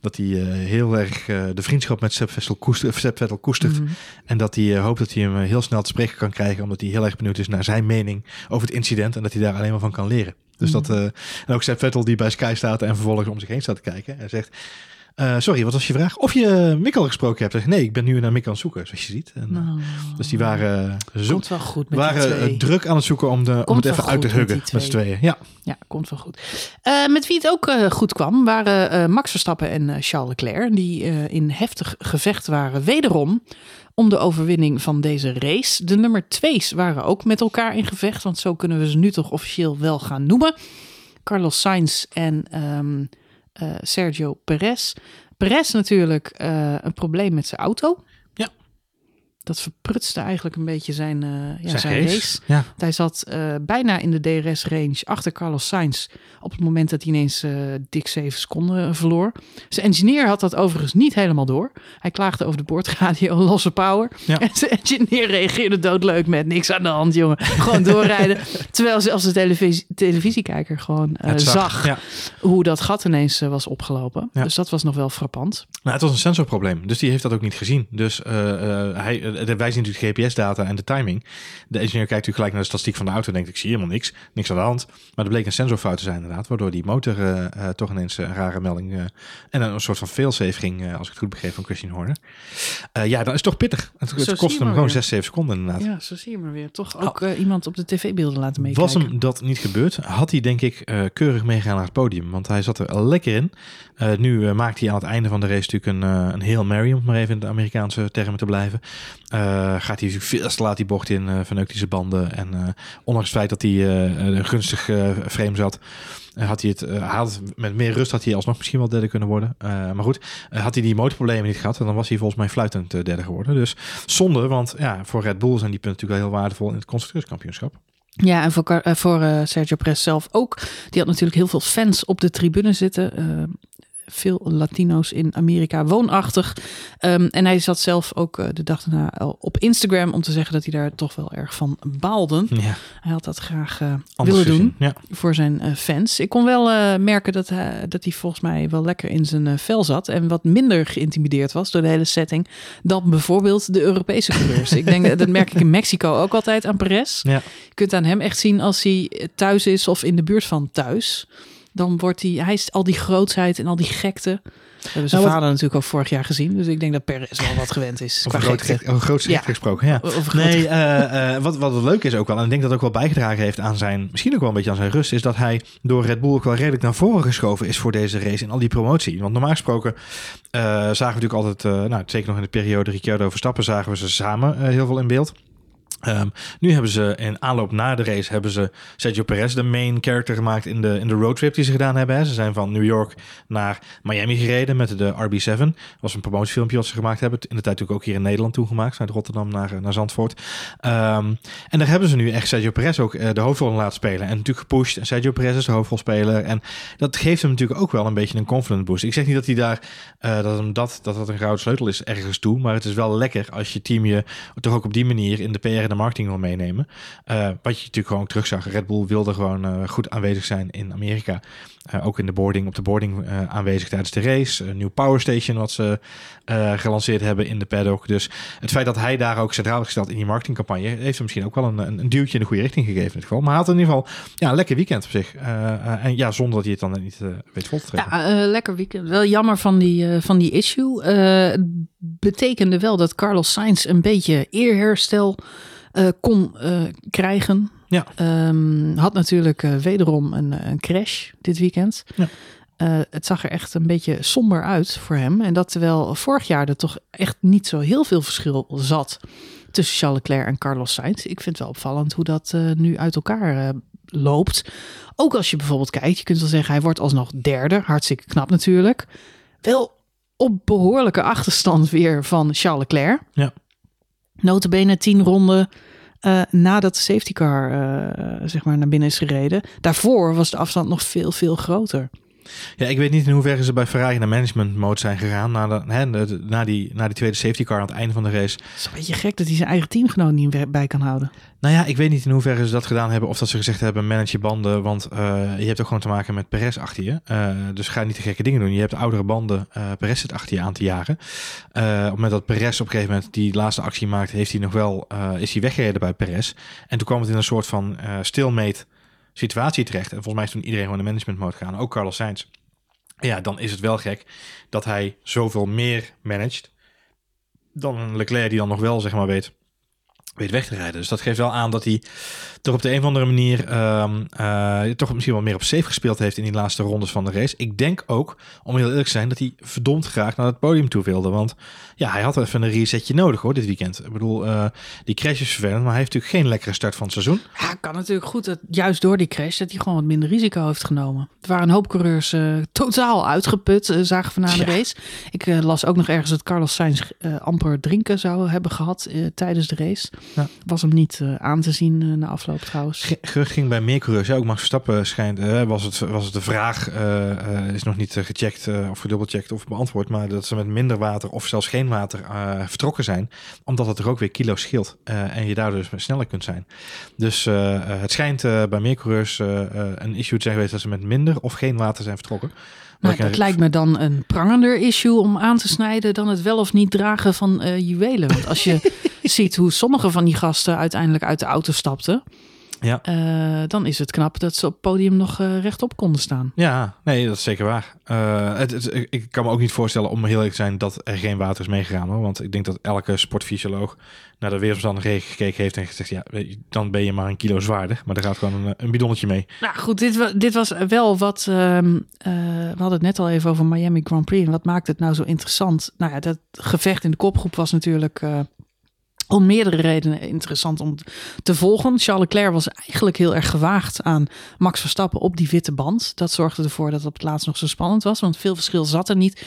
dat hij heel erg de vriendschap met Sepp Vettel koestert. Sepp Vettel koestert Mhm. En dat hij hoopt dat hij hem heel snel te spreken kan krijgen... omdat hij heel erg benieuwd is naar zijn mening over het incident... en dat hij daar alleen maar van kan leren. Dus Mhm. dat, eh, en ook Sepp Vettel die bij Sky staat en vervolgens om zich heen staat te kijken... en zegt... eh, sorry, wat was je vraag? Of je Mick al gesproken hebt. Nee, ik ben nu naar Mick aan het zoeken, zoals je ziet. En, eh, Nou, dus die waren, eh, zo, komt wel goed met waren druk aan het zoeken om, de, om het even uit te met huggen die met z'n tweeën. Ja, Ja, komt wel goed. Met wie het ook goed kwam, waren Max Verstappen en Charles Leclerc. Die in heftig gevecht waren wederom om de overwinning van deze race. De nummer twee's waren ook met elkaar in gevecht. Want zo kunnen we ze nu toch officieel wel gaan noemen. Carlos Sainz en ehm, eh, Sergio Perez. Perez natuurlijk eh, een probleem met zijn auto. Dat verprutste eigenlijk een beetje zijn, eh, ja, zijn, zijn race. race. Ja. Hij zat eh, bijna in de DRS-range achter Carlos Sainz. Op het moment dat hij ineens eh, dik 7 seconden verloor. Zijn engineer had dat overigens niet helemaal door. Hij klaagde over de boordradio, losse power. Ja. En zijn engineer reageerde doodleuk met niks aan de hand, jongen. Gewoon doorrijden. Terwijl zelfs de televisie, televisiekijker gewoon zag, Ja. hoe dat gat ineens was opgelopen. Dus dat was nog wel frappant. Nou, het was een sensorprobleem, dus die heeft dat ook niet gezien. Dus hij, wij zien natuurlijk GPS-data en de timing. De engineer kijkt natuurlijk gelijk naar de statistiek van de auto en denkt, ik zie helemaal niks, niks aan de hand. Maar er bleek een sensorfout te zijn inderdaad, waardoor die motor eh, eh, toch ineens een rare melding eh, en een soort van failsafe ging, eh, als ik het goed begreep, van Christian Horner. Eh, ja, dat is toch pittig. Het, het kostte hem gewoon weer. 6, 7 seconden inderdaad. Ja, zo zie je maar weer. Toch ook eh, iemand op de tv-beelden laten meekijken. Was hem dat niet gebeurd, had hij denk ik eh, keurig meegaan naar het podium. Want hij zat er lekker in. Eh, nu eh, maakt hij aan het einde van de race natuurlijk een, eh, een heel Mary, om het maar even in de Amerikaanse termen te blijven. Eh, gaat hij veel te laat die bocht in, eh verneukt zijn banden. En eh, ondanks het feit dat hij een gunstig frame zat, had hij het, had, met meer rust had hij alsnog misschien wel derde kunnen worden. Maar goed, had hij die motorproblemen niet gehad, dan was hij volgens mij fluitend derde geworden. Dus zonde, want ja, voor Red Bull zijn die punten natuurlijk wel heel waardevol in het constructeurskampioenschap. Ja, en voor, voor Sergio Perez zelf ook. Die had natuurlijk heel veel fans op de tribune zitten. Veel Latino's in Amerika woonachtig. Ehm, en hij zat zelf ook eh, de dag daarna al op Instagram om te zeggen dat hij daar toch wel erg van baalde. Ja, Hij had dat graag eh, willen doen. Ja. voor zijn eh, fans. Ik kon wel merken dat hij, dat hij volgens mij wel lekker in zijn vel zat. En wat minder geïntimideerd was door de hele setting. Dan bijvoorbeeld de Europese coureurs. ik denk, dat- dat merk ik in Mexico ook altijd aan Perez. Ja. Je kunt aan hem echt zien als hij thuis is of in de buurt van thuis. Dan wordt hij, hij is al die grootsheid en al die gekte. We hebben zijn Nou, wat- vader natuurlijk ook vorig jaar gezien. Dus ik denk dat Perez wel wat gewend is. Over qua groot, gekte. gek, over groot Ja. gek gesproken, ja. Over Nee, eh, eh, wat, wat het leuk is ook wel, en ik denk dat het ook wel bijgedragen heeft aan zijn, misschien ook wel een beetje aan zijn rust, is dat hij door Red Bull ook wel redelijk naar voren geschoven is voor deze race in al die promotie. Want normaal gesproken eh, zagen we natuurlijk altijd, eh, nou zeker nog in de periode Ricciardo Verstappen, zagen we ze samen heel veel in beeld. Ehm, nu hebben ze in aanloop naar de race hebben ze Sergio Perez de main character gemaakt in de, in de roadtrip die ze gedaan hebben. Hè. Ze zijn van New York naar Miami gereden met de RB7. Dat was een promotiefilmpje wat ze gemaakt hebben. In de tijd natuurlijk ook hier in Nederland toegemaakt. Vanuit Rotterdam naar, naar Zandvoort. Ehm, en daar hebben ze nu echt Sergio Perez ook eh, de hoofdrol in laten spelen. En natuurlijk gepusht. En Sergio Perez is de hoofdrolspeler. En dat geeft hem natuurlijk ook wel een beetje een confident boost. Ik zeg niet dat hij daar eh, dat, hem dat, dat dat een gouden sleutel is ergens toe. Maar het is wel lekker als je team je toch ook op die manier in de PR de marketing wil meenemen. Eh, wat je natuurlijk gewoon terugzag. Red Bull wilde gewoon eh, goed aanwezig zijn in Amerika. Eh, ook in de boarding, op de boarding aanwezig tijdens de race. Een nieuw power station wat ze gelanceerd hebben in de paddock. Dus het feit dat hij daar ook centraal gesteld in die marketingcampagne... heeft hem misschien ook wel een, een, duwtje in de goede richting gegeven in geval. Maar hij had in ieder geval ja, een lekker weekend op zich. En ja, zonder dat hij het dan niet weet vol te trekken. Ja, lekker weekend. Wel jammer van die, van die issue. Betekende wel dat Carlos Sainz een beetje eerherstel eh, kon eh, krijgen. Ja. Ehm, had natuurlijk eh, wederom een, een crash dit weekend. Ja. Het zag er echt een beetje somber uit voor hem. En dat terwijl vorig jaar er toch echt niet zo heel veel verschil zat tussen Charles Leclerc en Carlos Sainz. Ik vind het wel opvallend hoe dat nu uit elkaar loopt. Ook als je bijvoorbeeld kijkt, je kunt wel zeggen hij wordt alsnog derde. Hartstikke knap natuurlijk. Wel op behoorlijke achterstand weer van Charles Leclerc. Ja. Notabene tien ronden eh, nadat de safety car eh, zeg maar naar binnen is gereden. Daarvoor was de afstand nog veel, veel groter. Ja, ik weet niet in hoeverre ze bij Ferrari naar management mode zijn gegaan. Na, de, hè, de- na, die, na die tweede safety car aan het einde van de race. Het is een beetje gek dat hij zijn eigen teamgenoot niet bij kan houden. Nou ja, ik weet niet in hoeverre ze dat gedaan hebben. Of dat ze gezegd hebben, manage je banden. Want eh, je hebt ook gewoon te maken met Perez achter je. Eh, dus ga niet te gekke dingen doen. Je hebt oudere banden. eh Perez zit achter je aan te jagen. Op het moment dat Perez op een gegeven moment die laatste actie maakt... Heeft hij nog wel, is hij weggereden bij Perez. En toen kwam het in een soort van stilmeet situatie terecht. En volgens mij is toen iedereen gewoon de management mode gegaan. Ook Carlos Sainz. Ja, dan is het wel gek dat hij zoveel meer managt dan Leclerc die dan nog wel zeg maar weet, weet weg te rijden. Dus dat geeft wel aan dat hij toch op de een of andere manier ehm, eh, toch misschien wel meer op safe gespeeld heeft in die laatste rondes van de race. Ik denk ook, om heel eerlijk te zijn, dat hij verdomd graag naar het podium toe wilde. Want ja, hij had even een resetje nodig hoor, dit weekend. Ik bedoel, eh, die crash is vervelend, maar hij heeft natuurlijk geen lekkere start van het seizoen. Ja, kan natuurlijk goed dat juist door die crash dat hij gewoon wat minder risico heeft genomen. Er waren een hoop coureurs eh, totaal uitgeput, zagen we na de Ja. race. Ik las ook nog ergens dat Carlos Sainz amper drinken zou hebben gehad eh, tijdens de race. Ja. Was hem niet aan te zien na afloop trouwens. Ge- Gerucht ging bij meer coureurs. Ja, ook Max Verstappen schijnt, eh, was, het, was het de vraag, eh, eh, is nog niet gecheckt of gedubbelcheckt of beantwoord, maar dat ze met minder water of zelfs geen water vertrokken zijn, omdat het er ook weer kilo scheelt en je daardoor dus sneller kunt zijn. Dus het schijnt bij meer coureurs een issue te zijn geweest dat ze met minder of geen water zijn vertrokken. Maar dat lijkt me dan een prangender issue om aan te snijden dan het wel of niet dragen van juwelen. Want als je ziet hoe sommige van die gasten uiteindelijk uit de auto stapten, Ja. eh, dan is het knap dat ze op het podium nog eh, rechtop konden staan. Ja, nee, dat is zeker waar. Eh, het, het- ik- kan me ook niet voorstellen, om heel eerlijk te zijn, dat er geen water is meegegaan. Hoor. Want ik denk dat elke sportfysioloog naar de weersomstandigheden gekeken heeft en gezegd, ja, dan ben je maar een kilo zwaarder. Maar daar gaat gewoon een, een bidonnetje mee. Nou goed, dit, dit was wel wat. ehm, eh, we hadden het net al even over Miami Grand Prix. En wat maakt het nou zo interessant? Nou ja, dat gevecht in de kopgroep was natuurlijk. Om meerdere redenen interessant om te volgen. Charles Leclerc was eigenlijk heel erg gewaagd aan Max Verstappen op die witte band. Dat zorgde ervoor dat het op het laatst nog zo spannend was. Want veel verschil zat er niet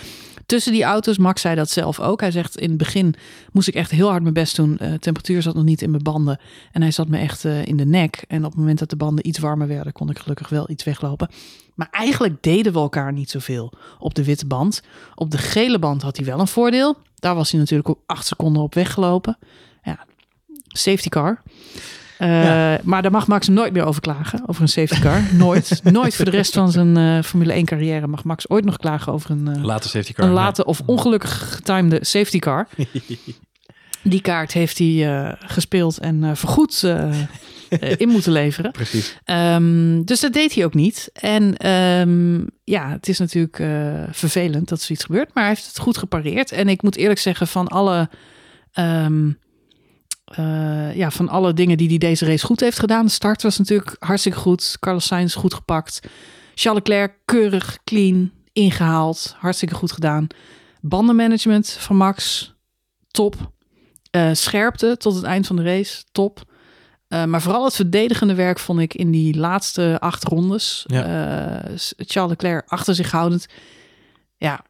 tussen die auto's. Max zei dat zelf ook. Hij zegt in het begin moest ik echt heel hard mijn best doen. Eh temperatuur zat nog niet in mijn banden. En hij zat me echt eh, in de nek. En op het moment dat de banden iets warmer werden, kon ik gelukkig wel iets weglopen. Maar eigenlijk deden we elkaar niet zoveel op de witte band. Op de gele band had hij wel een voordeel. Daar was hij natuurlijk op acht seconden op weggelopen. Ja, safety car. Eh, Ja. Maar daar mag Max nooit meer over klagen, over een safety car. Nooit. nooit voor de rest van zijn eh, Formule 1 carrière mag Max ooit nog klagen over een, eh, Later safety car. een late of ongelukkig getimede safety car. Die kaart heeft hij eh, gespeeld en eh, vergoed eh, in moeten leveren. Precies. Ehm, dus dat deed hij ook niet. En ehm, ja, het is natuurlijk vervelend dat zoiets gebeurt. Maar hij heeft het goed gepareerd. En ik moet eerlijk zeggen, van alle, ehm, eh, ja, van alle dingen die hij deze race goed heeft gedaan. De start was natuurlijk hartstikke goed. Carlos Sainz goed gepakt. Charles Leclerc keurig, clean, ingehaald. Hartstikke goed gedaan. Bandenmanagement van Max, top. Eh, scherpte tot het eind van de race, top. Uh, maar vooral het verdedigende werk vond ik in die laatste acht rondes. Ja. Uh, Charles Leclerc achter zich houdend. Ja,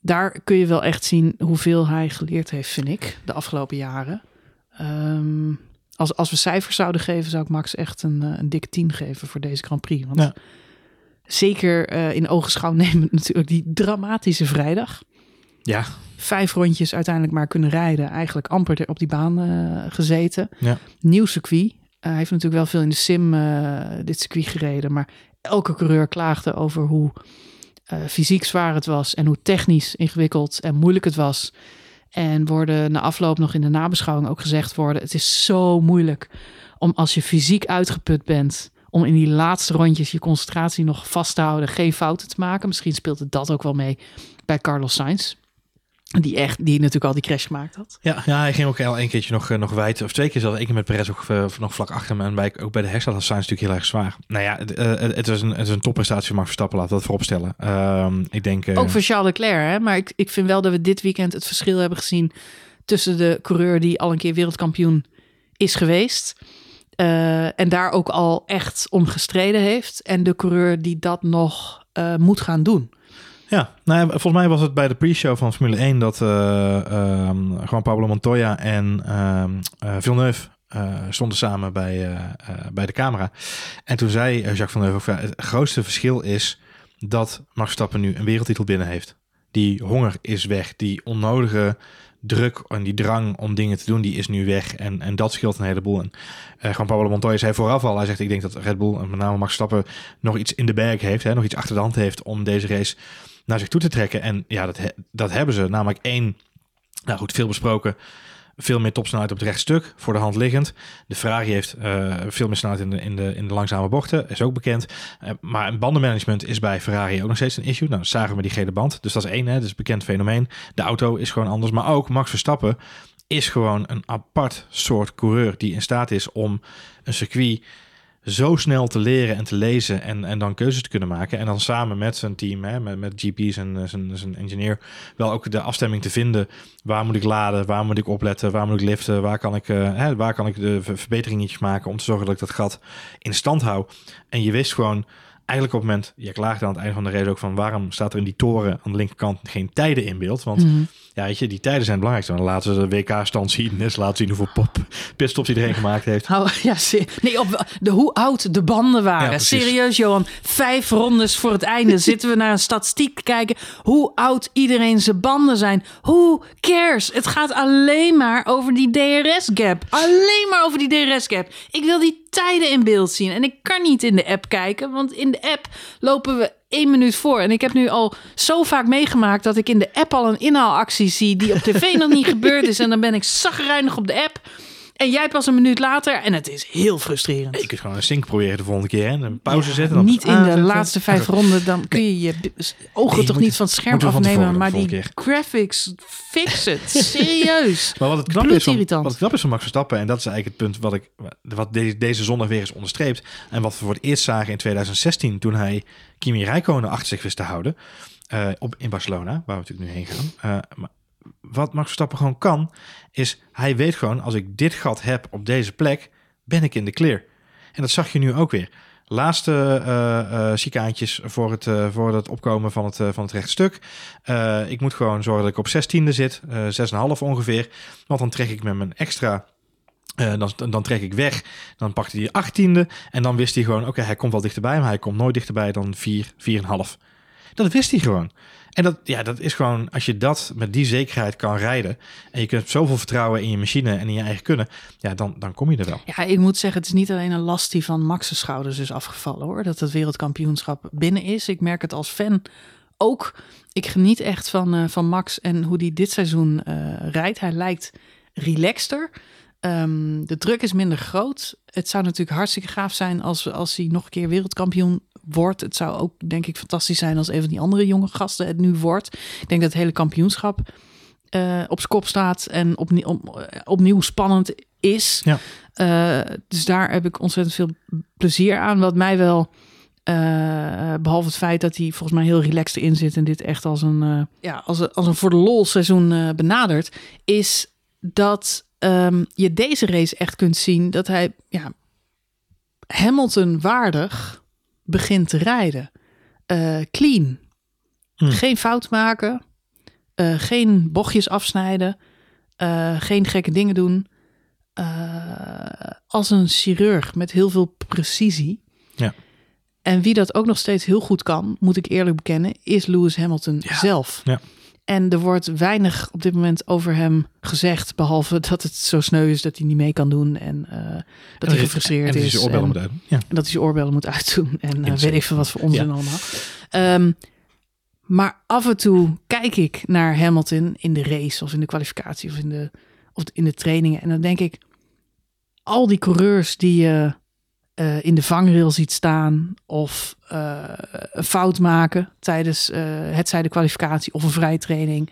daar kun je wel echt zien hoeveel hij geleerd heeft, vind ik, de afgelopen jaren. Um, als, als we cijfers zouden geven, zou ik Max echt een, een dikke 10 geven voor deze Grand Prix. Want Ja. zeker uh, in ogenschouw nemen natuurlijk die dramatische vrijdag. Ja. Vijf rondjes uiteindelijk maar kunnen rijden. Eigenlijk amper op die baan uh, gezeten. Ja. Nieuw circuit. Uh, hij heeft natuurlijk wel veel in de sim uh, dit circuit gereden. Maar elke coureur klaagde over hoe fysiek zwaar het was. En hoe technisch ingewikkeld en moeilijk het was. En worden na afloop nog in de nabeschouwing ook gezegd worden. Het is zo moeilijk om als je fysiek uitgeput bent. Om in die laatste rondjes je concentratie nog vast te houden. Geen fouten te maken. Misschien speelt het dat ook wel mee bij Carlos Sainz. Die, echt, die natuurlijk al die crash gemaakt had. Ja, ja hij ging ook al een keertje nog, nog wijd. Of twee keer zelfs. Eén keer met Perez ook uh, nog vlak achter hem. En bij, ook bij de herstart was Sainz natuurlijk heel erg zwaar. Nou ja, het, uh, het, is, een, het is een topprestatie van Max Verstappen. Laten we dat vooropstellen. Uh, ik denk... Ook voor Charles Leclerc. Hè? Maar ik, ik vind wel dat we dit weekend het verschil hebben gezien... tussen de coureur die al een keer wereldkampioen is geweest... En daar ook al echt om gestreden heeft. En de coureur die dat nog moet gaan doen. Ja, nou volgens mij was het bij de pre-show van Formule 1 dat uh, um, gewoon Pablo Montoya en uh, Villeneuve uh, stonden samen bij, bij de camera. En toen zei Jacques van Heuvel, het grootste verschil is dat Max Verstappen nu een wereldtitel binnen heeft. Die honger is weg, die onnodige druk en die drang om dingen te doen, die is nu weg. En, en dat scheelt een heleboel. En gewoon Pablo Montoya zei vooraf al, hij zegt, ik denk dat Red Bull, en met name Max Stappen, nog iets in de bag heeft, hè, nog iets achter de hand heeft om deze race naar zich toe te trekken. En ja, dat, dat hebben ze. Namelijk één, nou goed, veel besproken, veel meer topsnelheid op het rechtstuk, voor de hand liggend. De Ferrari heeft uh, veel meer snelheid in de, in, de, in de langzame bochten, is ook bekend. Uh, maar een bandenmanagement is bij Ferrari ook nog steeds een issue. Nou, zagen we die gele band. Dus dat is één, hè, dat is een bekend fenomeen. De auto is gewoon anders. Maar ook Max Verstappen is gewoon een apart soort coureur die in staat is om een circuit zo snel te leren en te lezen en, en dan keuzes te kunnen maken. En dan samen met zijn team, hè, met, met GP's en zijn, zijn engineer, wel ook de afstemming te vinden. Waar moet ik laden? Waar moet ik opletten? Waar moet ik liften? Waar kan ik, uh, hè, waar kan ik de verbeteringetjes maken om te zorgen dat ik dat gat in stand hou? En je wist gewoon eigenlijk op het moment, je klaagde aan het einde van de race ook van waarom staat er in die toren aan de linkerkant geen tijden in beeld? Want mm. ja, weet je, die tijden zijn het belangrijkste. Dan laten ze de WK-stand zien, dus laten zien hoeveel pop pitstops iedereen gemaakt heeft. Oh, ja, nee, op de, hoe oud de banden waren. Serieus, Johan, vijf rondes voor het einde zitten we naar een statistiek kijken hoe oud iedereen zijn banden zijn. Who cares? Het gaat alleen maar over die DRS-gap. Alleen maar over die DRS-gap. Ik wil die tijden in beeld zien. En ik kan niet in de app kijken, want in de app lopen we één minuut voor. En ik heb nu al zo vaak meegemaakt dat ik in de app al een inhaalactie zie die op tv nog niet gebeurd is. En dan ben ik zagrijnig op de app. En jij pas een minuut later. En het is heel frustrerend. Ik kunt gewoon een sync proberen de volgende keer. En een pauze zetten. Dan niet in de laatste vijf ronden. Dan kun je je ogen toch niet van het scherm afnemen. Maar die graphics fix het. Serieus. maar wat het knap is, van, wat het knap is van Max Verstappen. En dat is eigenlijk het punt wat, ik, wat deze, deze zondag weer is onderstreept. En wat we voor het eerst zagen in 2016. Toen hij Kimi Räikkönen achter zich wist te houden. Uh, op, in Barcelona, waar we natuurlijk nu heen gaan. Uh, maar wat Max Verstappen gewoon kan, is hij weet gewoon, als ik dit gat heb op deze plek, ben ik in de clear. En dat zag je nu ook weer. Laatste uh, uh, voor het, uh, voor het opkomen van het, van het rechtstuk. ik moet gewoon zorgen dat ik op 16e zit, 6,5 ongeveer. Want dan trek ik met mijn extra dan, dan trek ik weg. Dan pakte hij 18e. En dan wist hij gewoon: oké, hij komt wel dichterbij, maar hij komt nooit dichterbij dan 4, 4,5. Dat wist hij gewoon. En dat, ja, dat is gewoon, als je dat met die zekerheid kan rijden. en je kunt zoveel vertrouwen in je machine en in je eigen kunnen. ja, dan, dan kom je er wel. Ja, ik moet zeggen, het is niet alleen een last die van Max's schouders is afgevallen hoor. Dat het wereldkampioenschap binnen is. Ik merk het als fan ook. Ik geniet echt van, uh, van Max en hoe hij dit seizoen uh, rijdt. Hij lijkt relaxter. Um, de druk is minder groot. Het zou natuurlijk hartstikke gaaf zijn als, als hij nog een keer wereldkampioen wordt. Het zou ook, denk ik, fantastisch zijn als een van die andere jonge gasten het nu wordt. Ik denk dat het hele kampioenschap uh, op zijn kop staat en opnieuw, op, opnieuw spannend is. Ja. Uh, dus daar heb ik ontzettend veel plezier aan. Wat mij wel, uh, behalve het feit dat hij volgens mij heel relaxed in zit en dit echt als een, ja, als, een, als een voor de lol seizoen benadert, is dat um, je deze race echt kunt zien dat hij ja, Hamilton waardig begint te rijden. Uh, clean. Hmm. Geen fout maken. Uh, geen bochtjes afsnijden. Uh, geen gekke dingen doen. als een chirurg met heel veel precisie. Ja. En wie dat ook nog steeds heel goed kan, moet ik eerlijk bekennen, is Lewis Hamilton ja. zelf. Ja. En er wordt weinig op dit moment over hem gezegd. Behalve dat het zo sneu is dat hij niet mee kan doen. En uh, dat hij gefrustreerd en is. En, moet uit. ja. en dat hij zijn oorbellen moet uitdoen. En uh, weet ik veel wat voor onzin ja. allemaal. Um, maar af en toe kijk ik naar Hamilton in de race. Of in de kwalificatie. Of in de, of in de trainingen. En dan denk ik. Al die coureurs die je uh, in de vangrail ziet staan of uh, een fout maken tijdens uh, het zij de kwalificatie of een vrije training.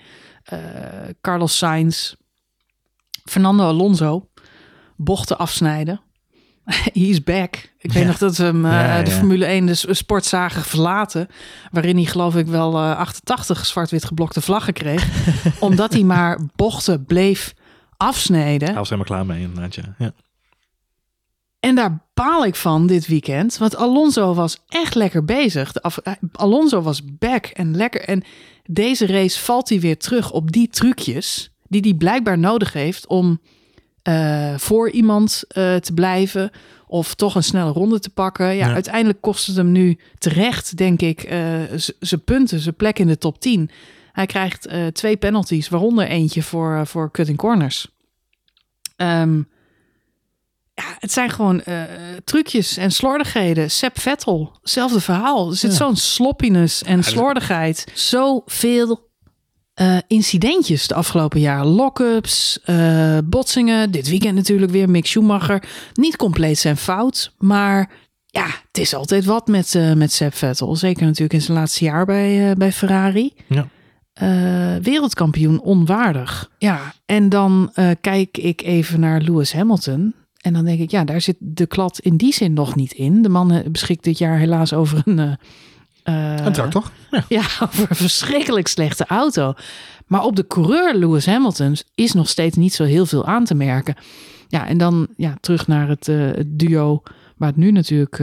Carlos Sainz, Fernando Alonso, bochten afsnijden. He's back. Ik ja. weet nog dat we hem ja, de. Formule 1 de sport zagen verlaten. Waarin hij geloof ik wel 88 zwart-wit geblokte vlaggen kreeg. omdat hij maar bochten bleef afsnijden. Hij was helemaal klaar mee inderdaad, ja. En daar baal ik van dit weekend. Want Alonso was echt lekker bezig. De af, Alonso was back en lekker. En deze race valt hij weer terug op die trucjes. die hij blijkbaar nodig heeft om eh, voor iemand eh, te blijven of toch een snelle ronde te pakken. Ja, Ja. uiteindelijk kost het hem nu terecht, denk ik, eh, z- zijn punten, zijn plek in de top 10. Hij krijgt eh, twee penalties, waaronder eentje voor, eh, voor cutting corners. Ehm, ja, het zijn gewoon eh, trucjes en slordigheden. Sepp Vettel, hetzelfde verhaal. Er zit Ja. zo'n sloppiness en dat- slordigheid. Zoveel eh, incidentjes de afgelopen jaren. Lock-ups, eh, botsingen. Dit weekend natuurlijk weer Mick Schumacher. Niet compleet zijn fout, maar ja, het is altijd wat met, eh met Sepp Vettel. Zeker natuurlijk in zijn laatste jaar bij, eh, bij Ferrari. Ja. Eh, wereldkampioen onwaardig. Ja, en dan eh, kijk ik even naar Lewis Hamilton. En dan denk ik, ja, daar zit de klad in die zin nog niet in. De man eh, beschikt dit jaar helaas over een... eh, Een tractor. Ja. ja, over een verschrikkelijk slechte auto. Maar op de coureur Lewis Hamilton is nog steeds niet zo heel veel aan te merken. Ja, en dan ja, terug naar het, het duo waar het nu natuurlijk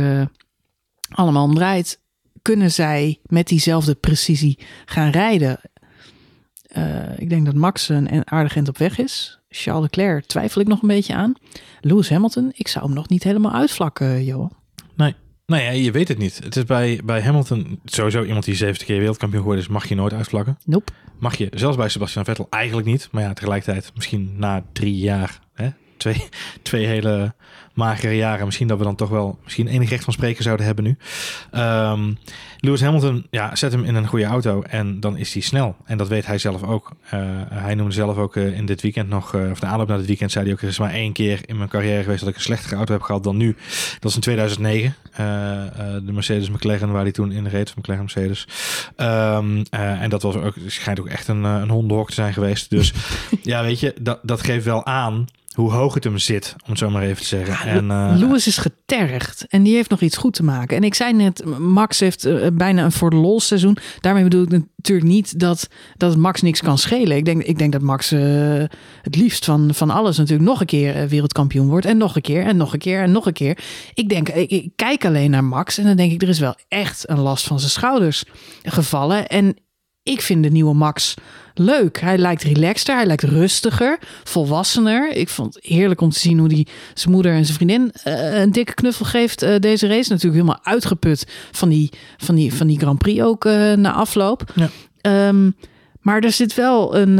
allemaal om draait. Kunnen zij met diezelfde precisie gaan rijden? Ik denk dat Max een een aardig eind op weg is. Charles Leclerc twijfel ik nog een beetje aan. Lewis Hamilton, ik zou hem nog niet helemaal uitvlakken, Johan. Nee. Nee, ja, je weet het niet. Het is bij, bij Hamilton sowieso iemand die 70 keer wereldkampioen geworden is, mag je nooit uitvlakken. Nope. Mag je, zelfs bij Sebastian Vettel eigenlijk niet. Maar ja, tegelijkertijd misschien na drie jaar, hè, twee, twee hele magere jaren, misschien dat we dan toch wel misschien enig recht van spreken zouden hebben nu. Ehm, Lewis Hamilton, ja, zet hem in een goede auto en dan is hij snel. En dat weet hij zelf ook. Eh, hij noemde zelf ook eh, in dit weekend nog, eh, of de aanloop naar dit weekend, zei hij ook, er is maar één keer in mijn carrière geweest dat ik een slechtere auto heb gehad dan nu. Dat is in 2009. eh, eh, de Mercedes McLaren waar hij toen in reed, McLaren Mercedes. Ehm, eh, en dat was ook, schijnt ook echt een, een hondenhok te zijn geweest. Dus ja, weet je, dat, dat geeft wel aan hoe hoog het hem zit, om het zo maar even te zeggen. en, eh, Lewis is getergd en die heeft nog iets goed te maken. En ik zei net, Max heeft eh, bijna een voor de lol seizoen. Daarmee bedoel ik natuurlijk niet dat, dat Max niks kan schelen. Ik denk, ik denk dat Max eh, het liefst van, van alles natuurlijk nog een keer wereldkampioen wordt. En nog een keer en nog een keer en nog een keer. Ik denk, ik, ik kijk alleen naar Max en dan denk ik, er is wel echt een last van zijn schouders gevallen. En ik vind de nieuwe Max leuk. Hij lijkt relaxter, hij lijkt rustiger, volwassener. Ik vond het heerlijk om te zien hoe hij zijn moeder en zijn vriendin eh, een dikke knuffel geeft. eh, deze race natuurlijk helemaal uitgeput van die, van die, van die Grand Prix ook eh, na afloop. Ja. Ehm, maar er zit wel een...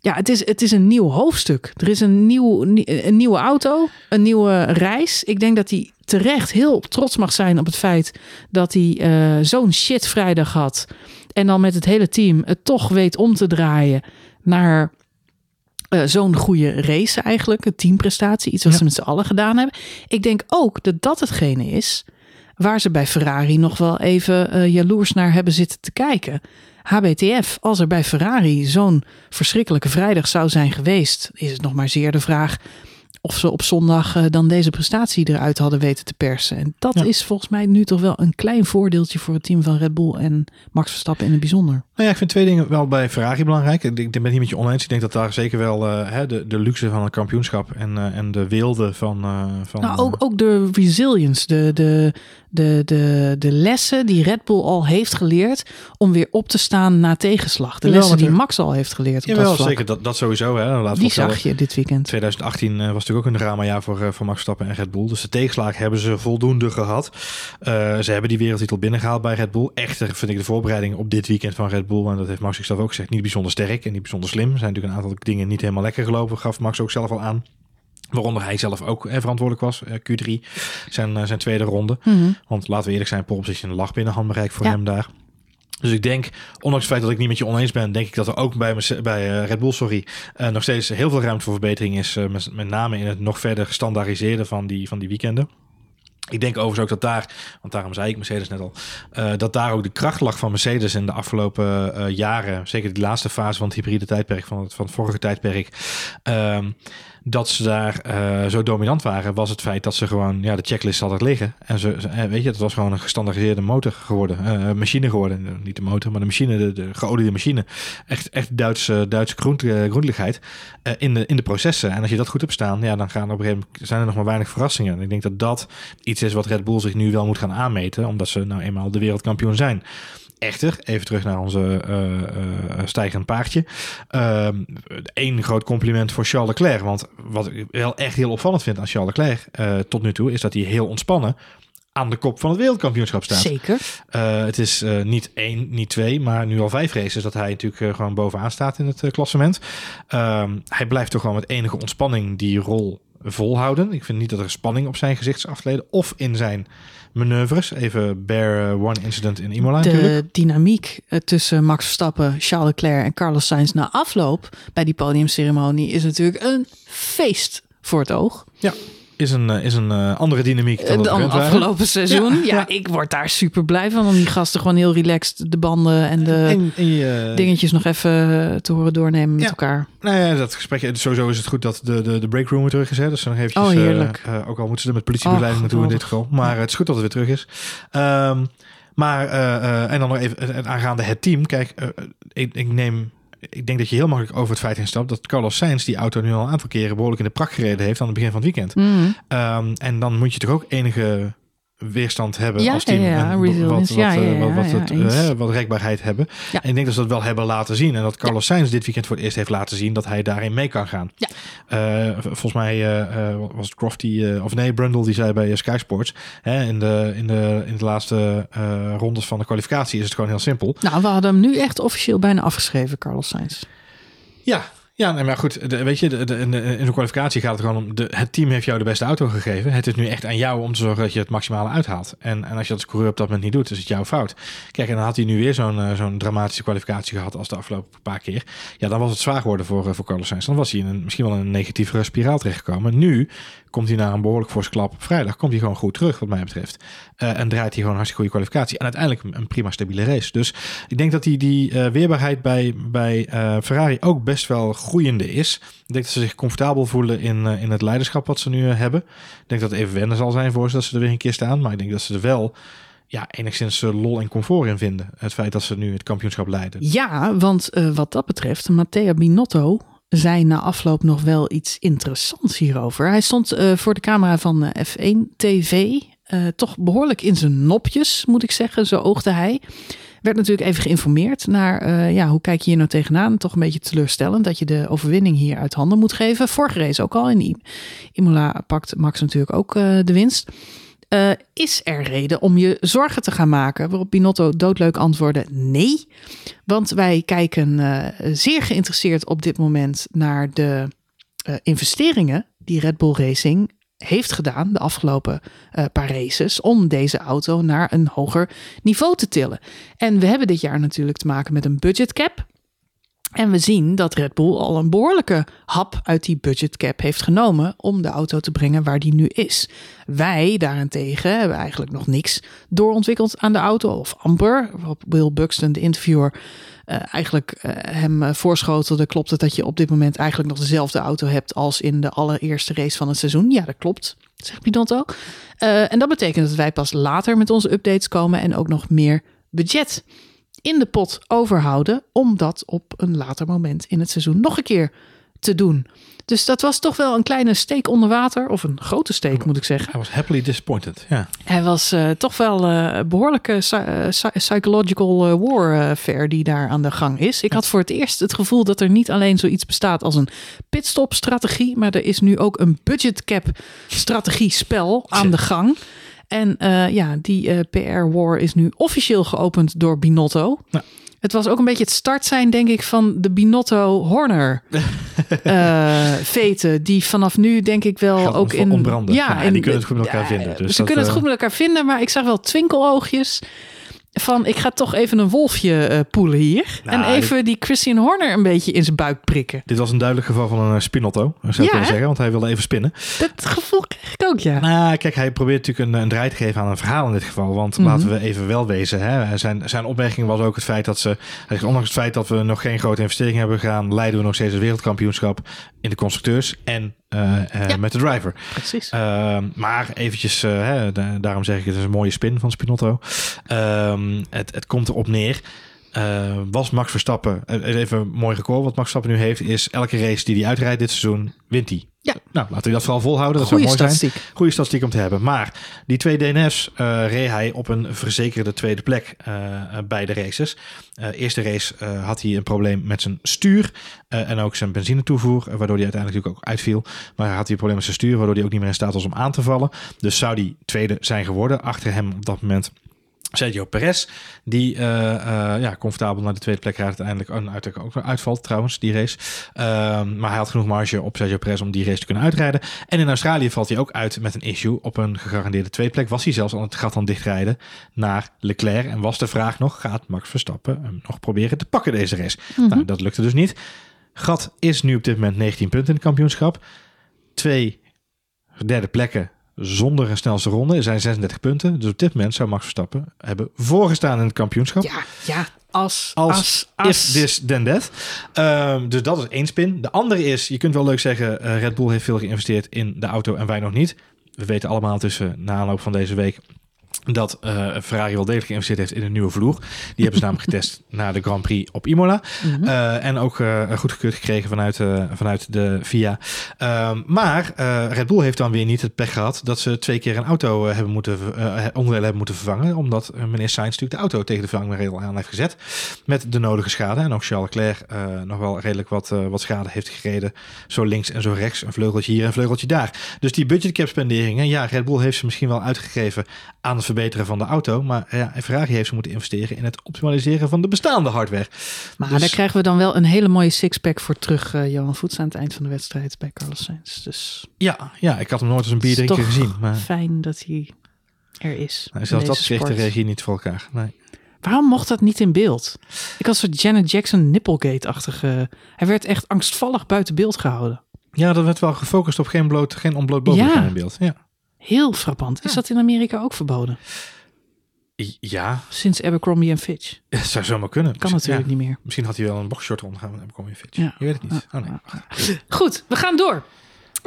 ja, het is, het is een nieuw hoofdstuk. Er is een, nieuw, nie- een nieuwe auto, een nieuwe reis. Ik denk dat hij terecht heel trots mag zijn op het feit dat hij zo'n shit vrijdag had. En dan met het hele team het toch weet om te draaien naar eh, zo'n goede race eigenlijk. Een teamprestatie, iets wat Ja. ze met z'n allen gedaan hebben. Ik denk ook dat dat hetgene is waar ze bij Ferrari nog wel even eh, jaloers naar hebben zitten te kijken. HBTF, als er bij Ferrari zo'n verschrikkelijke vrijdag zou zijn geweest, is het nog maar zeer de vraag of ze op zondag eh, dan deze prestatie eruit hadden weten te persen. En dat Ja. is volgens mij nu toch wel een klein voordeeltje voor het team van Red Bull en Max Verstappen in het bijzonder. Nou ja, ik vind twee dingen wel bij Ferrari belangrijk. Ik, ik ben het niet met je oneens. Ik denk dat daar zeker wel eh, hè, de, de luxe van een kampioenschap en, eh, en de wilde van... van Nou, ook, ook de resilience, de, de, de, de, de lessen die Red Bull al heeft geleerd om weer op te staan na tegenslag. De lessen die Max al heeft geleerd op dat zeker. Dat, dat sowieso. Hè. Laten Die zag je dit weekend. 2018 eh, was natuurlijk ook een dramajaar voor, eh, voor Max Verstappen en Red Bull. Dus de tegenslagen hebben ze voldoende gehad. Eh, ze hebben die wereldtitel binnengehaald bij Red Bull. Echter vind ik de voorbereiding op dit weekend van Red Bull, en dat heeft Max zichzelf ook gezegd, niet bijzonder sterk en niet bijzonder slim. Er zijn natuurlijk een aantal dingen niet helemaal lekker gelopen, gaf Max ook zelf al aan. Waaronder hij zelf ook eh, verantwoordelijk was. eh, Q3, zijn, eh, zijn tweede ronde. Mhm. Want laten we eerlijk zijn, pole position lag binnen handbereik voor Ja. hem daar. Dus ik denk, ondanks het feit dat ik niet met je oneens ben, denk ik dat er ook bij, bij Red Bull sorry, nog steeds heel veel ruimte voor verbetering is. met, met name in het nog verder standaardiseren van die, van die weekenden. Ik denk overigens ook dat daar, want daarom zei ik Mercedes net al, dat daar ook de kracht lag van Mercedes in de afgelopen jaren. Zeker die laatste fase van het hybride tijdperk, van het, van het vorige tijdperk. ehm, dat ze daar eh, zo dominant waren, was het feit dat ze gewoon ja, de checklist hadden liggen. En ze, eh, weet je, het was gewoon een gestandardiseerde motor geworden. eh, machine geworden. Niet de motor, maar de machine, de, de geoliede machine. Echt, echt Duitse, Duitse eh, in, de, in de processen. En als je dat goed hebt staan, ja, dan gaan op een gegeven moment, zijn er nog maar weinig verrassingen. En ik denk dat dat iets is wat Red Bull zich nu wel moet gaan aanmeten, omdat ze nou eenmaal de wereldkampioen zijn. Echter, even terug naar onze uh, uh, stijgend paardje. Eén uh, groot compliment voor Charles Leclerc. Want wat ik wel echt heel opvallend vind aan Charles Leclerc tot nu toe... is dat hij heel ontspannen aan de kop van het wereldkampioenschap staat. Zeker. Uh, het is uh, niet één, niet twee, maar nu al vijf races dat hij natuurlijk uh, gewoon bovenaan staat in het klassement. Um, hij blijft toch gewoon met enige ontspanning die rol volhouden. Ik vind niet dat er spanning op zijn gezicht is afgeleden of in zijn manoeuvres. Even bear one incident in Imola De natuurlijk. dynamiek tussen Max Verstappen, Charles Leclerc en Carlos Sainz na afloop bij die podiumceremonie is natuurlijk een feest voor het oog. Ja, is een, is een uh, andere dynamiek dan, dan afgelopen seizoen. Ja, ja, ja, ik word daar super blij van om die gasten gewoon heel relaxed de banden en de en, en je, dingetjes nog even te horen doornemen met elkaar. Nou ja, dat gesprek. Sowieso is het goed dat de, de, de breakroom weer terug is. Hè? Dus dan eventjes, oh, heerlijk. Uh, uh, ook al moeten ze er met politiebegeleiding naartoe in dit geval. Maar het is goed dat het weer terug is. Um, maar, en dan nog even aangaande het team. Kijk, ik, ik neem ik denk dat je heel makkelijk over het feit heen stapt dat Carlos Sainz die auto nu al een aantal keren behoorlijk in de prak gereden heeft aan het begin van het weekend. Mm. Um, en dan moet je toch ook enige weerstand hebben ja, als team. Ja, en wat, wat, ja, ja, wat, wat, ja, het, uh, wat rekbaarheid hebben. En ik denk dat ze dat wel hebben laten zien. En dat Carlos Sainz dit weekend voor het eerst heeft laten zien dat hij daarin mee kan gaan. Ja. Uh, volgens mij uh, was het Crofty, of nee, Brundle die zei bij Sky Sports. Hè, in, de, in, de, in de laatste rondes van de kwalificatie is het gewoon heel simpel. Nou, we hadden hem nu echt officieel bijna afgeschreven, Carlos Sainz. Ja, ja, nee, maar goed, de, weet je, de, in, de, in kwalificatie gaat het gewoon om, de, het team heeft jou de beste auto gegeven. Het is nu echt aan jou om te zorgen dat je het maximale uithaalt. En, en als je dat als coureur op dat moment niet doet, is het jouw fout. Kijk, en dan had hij nu weer zo'n uh, zo'n dramatische kwalificatie gehad als de afgelopen paar keer. Ja, dan was het zwaar geworden voor, uh, voor Carlos Sainz. Dan was hij in een, misschien wel een negatievere spiraal terechtgekomen. Nu komt hij na een behoorlijk forse klap vrijdag, komt hij gewoon goed terug wat mij betreft. Uh, en draait hij gewoon hartstikke goede kwalificatie. En uiteindelijk een prima stabiele race. Dus ik denk dat die, die uh, weerbaarheid bij, bij uh, Ferrari ook best wel groeiende is. Ik denk dat ze zich comfortabel voelen in, in het leiderschap wat ze nu hebben. Ik denk dat het even wennen zal zijn voor ze dat ze er weer een keer staan. Maar ik denk dat ze er wel ja, enigszins lol en comfort in vinden. Het feit dat ze nu het kampioenschap leiden. Ja, want wat dat betreft, Matteo Binotto zei na afloop nog wel iets interessants hierover. Hij stond uh, voor de camera van uh, F1 TV, uh, toch behoorlijk in zijn nopjes, moet ik zeggen. Zo oogde hij. Werd natuurlijk even geïnformeerd naar, ja, hoe kijk je hier nou tegenaan? Toch een beetje teleurstellend dat je de overwinning hier uit handen moet geven. Vorige race ook al in Imola pakt Max natuurlijk ook de winst. Uh, is er reden om je zorgen te gaan maken? Waarop Binotto doodleuk antwoordde nee. Want wij kijken uh, zeer geïnteresseerd op dit moment naar de uh, investeringen die Red Bull Racing heeft gedaan de afgelopen paar races om deze auto naar een hoger niveau te tillen. En we hebben dit jaar natuurlijk te maken met een budgetcap. En we zien dat Red Bull al een behoorlijke hap uit die budgetcap heeft genomen om de auto te brengen waar die nu is. Wij daarentegen hebben eigenlijk nog niks doorontwikkeld aan de auto, of amper. Op Will Buxton, de interviewer, uh, eigenlijk uh, hem uh, voorschotelde. Klopt het dat je op dit moment eigenlijk nog dezelfde auto hebt als in de allereerste race van het seizoen? Ja, dat klopt, zegt Binotto. en dat betekent dat wij pas later met onze updates komen en ook nog meer budget in de pot overhouden om dat op een later moment in het seizoen nog een keer te doen. Dus dat was toch wel een kleine steek onder water, of een grote steek moet ik zeggen. Hij was happily disappointed, ja. Hij was uh, toch wel uh, behoorlijke uh, psychological warfare die daar aan de gang is. Ik had voor het eerst het gevoel dat er niet alleen zoiets bestaat als een pitstop strategie, maar er is nu ook een budget cap strategie spel aan de gang. En uh, ja, die uh, PR-war is nu officieel geopend door Binotto. Het was ook een beetje het start zijn, denk ik, van de Binotto-Horner uh, veten. Die vanaf nu, denk ik wel, Gaat ook in... Ja, ja, en die kunnen het goed met elkaar vinden. Dus ze dat, kunnen het goed met elkaar vinden, maar ik zag wel twinkeloogjes van ik ga toch even een wolfje uh, poelen hier. Nou, en even dit- die Christian Horner een beetje in zijn buik prikken. Dit was een duidelijk geval van een uh, spinotto, zou ik Ja, hè? zeggen. Want hij wilde even spinnen. Dat gevoel krijg ik ook, ja. Nou, kijk, hij probeert natuurlijk een, een draai te geven aan een verhaal in dit geval. Want Mhm. laten we even wel wezen. Hè? Zijn, zijn opmerking was ook het feit dat ze... Ondanks het feit dat we nog geen grote investering hebben gedaan... leiden we nog steeds het wereldkampioenschap in de constructeurs en eh, eh, Ja. met de driver. Precies. Ehm, maar eventjes, eh, hè, da- daarom zeg ik het is een mooie spin van Spinotto. Ehm, het, het komt erop neer. Eh, was Max Verstappen, eh, even een mooi record wat Max Verstappen nu heeft, is elke race die hij uitrijdt dit seizoen, wint hij. Ja. Nou, laten we dat vooral volhouden. Dat zou mooi zijn. Goede statistiek om te hebben. Maar die twee DNF's eh reed hij op een verzekerde tweede plek bij de races. Eerste race had hij een probleem met zijn stuur en ook zijn benzinetoevoer, waardoor hij uiteindelijk natuurlijk ook uitviel. Maar hij had hij een probleem met zijn stuur, waardoor hij ook niet meer in staat was om aan te vallen. Dus zou hij tweede zijn geworden. Achter hem op dat moment Sergio Perez, die eh, eh, ja, comfortabel naar de tweede plek rijdt uiteindelijk. En uiteindelijk ook uitvalt trouwens, die race. Ehm, maar hij had genoeg marge op Sergio Perez om die race te kunnen uitrijden. En in Australië valt hij ook uit met een issue. Op een gegarandeerde tweede plek was hij zelfs aan het gat aan dichtrijden naar Leclerc. En was de vraag nog, gaat Max Verstappen hem nog proberen te pakken deze race? Nou, dat lukte dus niet. Gat is nu op dit moment 19 punten in het kampioenschap. Twee derde plekken zonder een snelste ronde zijn 36 punten. Dus op dit moment zou Max Verstappen hebben voorgestaan in het kampioenschap. Ja, ja. Als, Als als, If als. this, then that. Ehm, dus dat is één spin. De andere is, je kunt wel leuk zeggen, eh, Red Bull heeft veel geïnvesteerd in de auto en wij nog niet. We weten allemaal tussen na aanloop van deze week dat eh, Ferrari wel degelijk geïnvesteerd heeft in een nieuwe vloer. Die hebben ze namelijk getest na de Grand Prix op Imola. Mhm. Eh, en ook uh, goedgekeurd gekregen vanuit, uh, vanuit de FIA. Um, maar uh, Red Bull heeft dan weer niet het pech gehad dat ze twee keer een auto uh, hebben moeten, onderdelen hebben moeten vervangen. Omdat meneer Sainz natuurlijk de auto tegen de vervangregel aan heeft gezet. Met de nodige schade. En ook Charles Leclerc nog wel redelijk wat, wat schade heeft gereden. Zo links en zo rechts. Een vleugeltje hier en een vleugeltje daar. Dus die budgetcap spenderingen. Ja, Red Bull heeft ze misschien wel uitgegeven aan het verbeteren van de auto. Maar ja, Ferrari heeft ze moeten investeren in het optimaliseren van de bestaande hardware. Maar dus... daar krijgen we dan wel een hele mooie sixpack voor terug, uh, Johan Voets, aan het eind van de wedstrijd bij Carlos Sainz. Dus ja, ja, ik had hem nooit eens een bier drinken gezien. Maar... Fijn dat hij er is. Nou, zelfs dat kreeg de regie niet voor elkaar. Nee. Waarom mocht dat niet in beeld? Ik had soort Janet Jackson Nipplegate-achtige. Hij werd echt angstvallig buiten beeld gehouden. Ja, dat werd wel gefocust op geen, bloot, geen onbloot bovenlichaam ja. in beeld. Ja. Heel frappant. Is ja. dat in Amerika ook verboden? Ja. Sinds Abercrombie en Fitch. Het zou zomaar kunnen. Kan natuurlijk ja. niet meer. Misschien had hij wel een boxshort rondgaan met Abercrombie en Fitch. Ja. Je weet het niet. Oh, nee. Goed, we gaan door.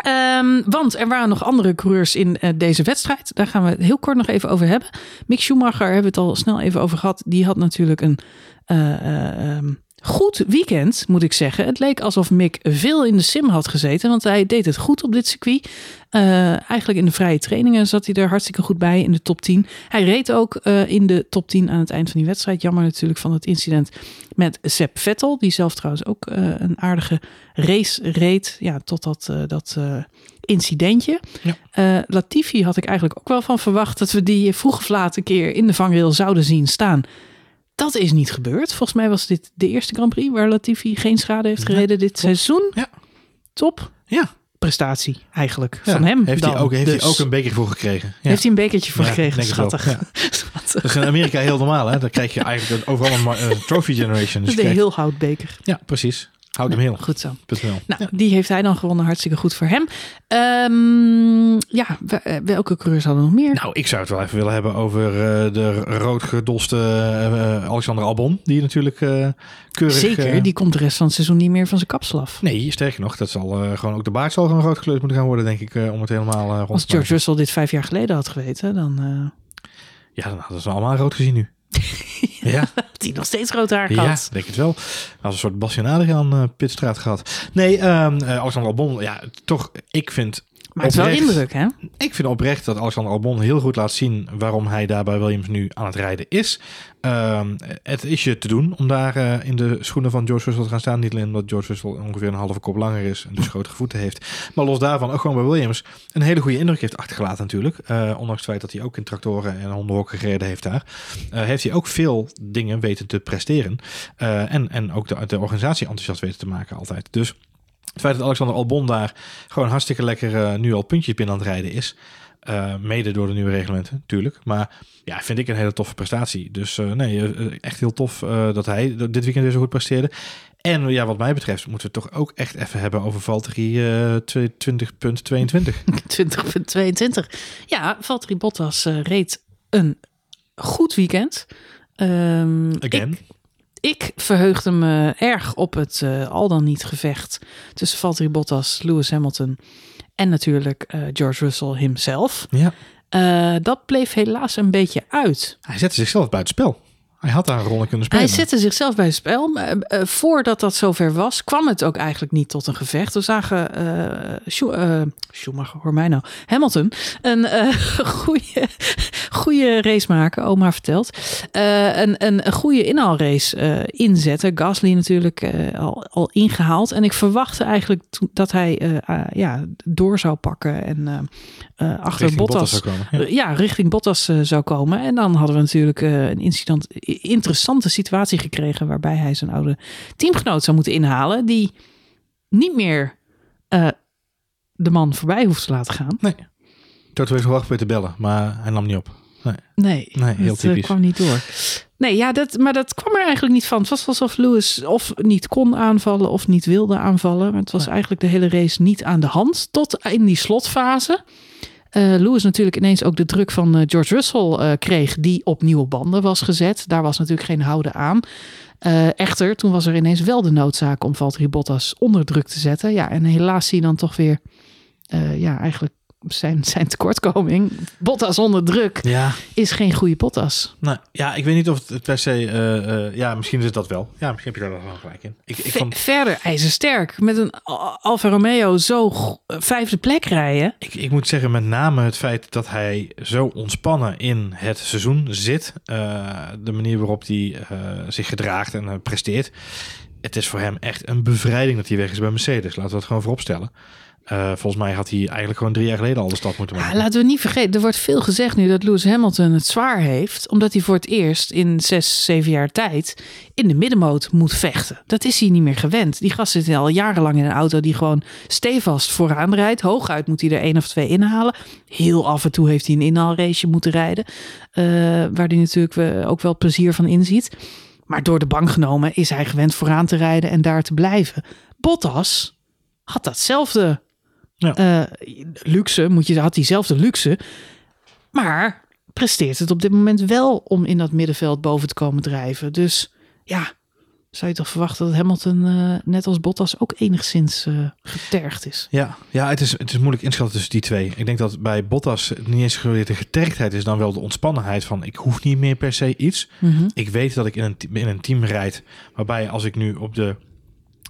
Um, want er waren nog andere coureurs in uh, deze wedstrijd. Daar gaan we het heel kort nog even over hebben. Mick Schumacher hebben we het al snel even over gehad. Die had natuurlijk een uh, uh, um, goed weekend, moet ik zeggen. Het leek alsof Mick veel in de sim had gezeten. Want hij deed het goed op dit circuit. Uh, eigenlijk in de vrije trainingen zat hij er hartstikke goed bij in de top 10. Hij reed ook uh, in de top 10 aan het eind van die wedstrijd. Jammer natuurlijk van het incident met Sepp Vettel. Die zelf trouwens ook uh, een aardige race reed. Ja, tot dat, dat incidentje. Ja. Latifi had ik eigenlijk ook wel van verwacht... dat we die vroeg of laat een keer in de vangrail zouden zien staan... Dat is niet gebeurd. Volgens mij was dit de eerste Grand Prix waar Latifi geen schade heeft gereden ja, dit seizoen. Ja. Top. Ja. Prestatie eigenlijk ja. van hem. Heeft, dan, hij, ook, heeft dus. hij ook een beker voor gekregen? Ja. Heeft hij een bekertje voor gekregen? Schattig. Schattig. Dat is in Amerika heel normaal. Hè? Dan krijg je eigenlijk overal een uh, trophy generation. Dus de krijgt... heel houtbeker. Ja, precies. Houd hem heel. Goed zo. Nou, die heeft hij dan gewonnen. Hartstikke goed voor hem. Um, ja, welke coureurs hadden we nog meer? Nou, ik zou het wel even willen hebben over uh, de roodgedoste uh, Alexander Albon. Die natuurlijk uh, keurig... Zeker, die komt de rest van het seizoen niet meer van zijn kapsel af. Nee, sterker nog, dat zal gewoon ook de baard zal gewoon rood gekleurd moeten gaan worden, denk ik, om het helemaal rond Als George Russell dit vijf jaar geleden had geweten, dan... Ja, dan hadden ze allemaal rood gezien nu. ja. die nog steeds rood haar gehad. Ja, denk het wel. Als een soort Bastian aan uh, Pitstraat gehad. Nee, um, Alexander Albon, ja, toch, ik vind... Maar het is wel indruk, hè? Ik vind oprecht dat Alexander Albon heel goed laat zien waarom hij daar bij Williams nu aan het rijden is. Um, het is je te doen om daar uh, in de schoenen van George Russell te gaan staan. Niet alleen omdat George Russell ongeveer een halve kop langer is en dus grotere voeten heeft. Maar los daarvan ook gewoon bij Williams een hele goede indruk heeft achtergelaten natuurlijk. Uh, ondanks het feit dat hij ook in tractoren en hondenhokken gereden heeft daar. Uh, heeft hij ook veel dingen weten te presteren. en, en ook de, de organisatie enthousiast weten te maken altijd. Dus het feit dat Alexander Albon daar gewoon hartstikke lekker nu al puntjes binnen aan het rijden is. Uh, mede door de nieuwe reglementen, natuurlijk. Maar ja, vind ik een hele toffe prestatie. Dus uh, nee, uh, echt heel tof dat hij dit weekend weer zo goed presteerde. En ja, wat mij betreft moeten we het toch ook echt even hebben over Valtteri 20.22. 20.22. Ja, Valtteri Bottas reed een goed weekend. Um, Again. Ik, ik verheugde me erg op het al dan niet gevecht tussen Valtteri Bottas, Lewis Hamilton en natuurlijk uh, George Russell himself. Ja. Uh, dat bleef helaas een beetje uit. Hij zette zichzelf buitenspel. Hij had daar een rol in kunnen spelen. Hij zette zichzelf bij het spel. Maar, eh, eh, voordat dat zover was, kwam het ook eigenlijk niet tot een gevecht. We zagen eh, Schumacher, hoor mij nou, Hamilton, een goede, goede race maken, oma vertelt. Een, een, een goede inhaalrace inzetten. Gasly natuurlijk al, al ingehaald. En ik verwachtte eigenlijk dat hij ja, door zou pakken en achter Bottas, komen. Ja. ja, richting Bottas zou komen. En dan hadden we natuurlijk een incident, interessante situatie gekregen waarbij hij zijn oude teamgenoot zou moeten inhalen, die niet meer eh, de man voorbij hoeft te laten gaan. Nee. Toto heeft gewacht bij te bellen, maar hij nam niet op. Nee. Nee, Nee, heel dat eh, typisch. kwam niet door. Nee, ja, dat, maar dat kwam er eigenlijk niet van. Het was alsof Lewis of niet kon aanvallen of niet wilde aanvallen. Maar het was eigenlijk de hele race niet aan de hand. Tot in die slotfase. Eh Lewis natuurlijk ineens ook de druk van eh, George Russell eh, kreeg, die op nieuwe banden was gezet. Daar was natuurlijk geen houden aan. Echter, toen was er ineens wel de noodzaak om Valtteri Bottas onder druk te zetten. Ja, en helaas zie je dan toch weer, ja, eigenlijk zijn, zijn tekortkoming. Bottas onder druk Ja, is geen goede Bottas. nou, ja, ik weet niet of het per se... eh, eh, ja, misschien is het dat wel. Ja, misschien heb je daar wel gelijk in. Ik, ik Ve- vond, Verder ijzersterk. Met een Al- Alfa Romeo zo vijfde plek rijden. ik, ik moet zeggen, met name het feit dat hij zo ontspannen in het seizoen zit. eh, de manier waarop hij zich gedraagt en presteert. Het is voor hem echt een bevrijding dat hij weg is bij Mercedes. Laten we dat gewoon vooropstellen. Eh volgens mij had hij eigenlijk gewoon drie jaar geleden al de stap moeten maken. laten we niet vergeten, er wordt veel gezegd nu dat Lewis Hamilton het zwaar heeft. Omdat hij voor het eerst in zes, zeven jaar tijd in de middenmoot moet vechten. Dat is hij niet meer gewend. Die gast zit al jarenlang in een auto die gewoon stevast vooraan rijdt. Hooguit moet hij er één of twee inhalen. Heel af en toe heeft hij een inhaalrace moeten rijden. eh, waar hij natuurlijk ook wel plezier van inziet. Maar door de bank genomen is hij gewend vooraan te rijden en daar te blijven. Bottas had datzelfde Ja. eh, luxe, moet je, had diezelfde luxe. Maar presteert het op dit moment wel om in dat middenveld boven te komen drijven. Dus ja, zou je toch verwachten dat Hamilton eh, net als Bottas ook enigszins eh, getergd is. Ja, ja het, is, het is moeilijk inschatten tussen die twee. Ik denk dat bij Bottas niet eens de getergdheid is dan wel de ontspannenheid van ik hoef niet meer per se iets. Mhm. Ik weet dat ik in een, in een team rijd waarbij als ik nu op de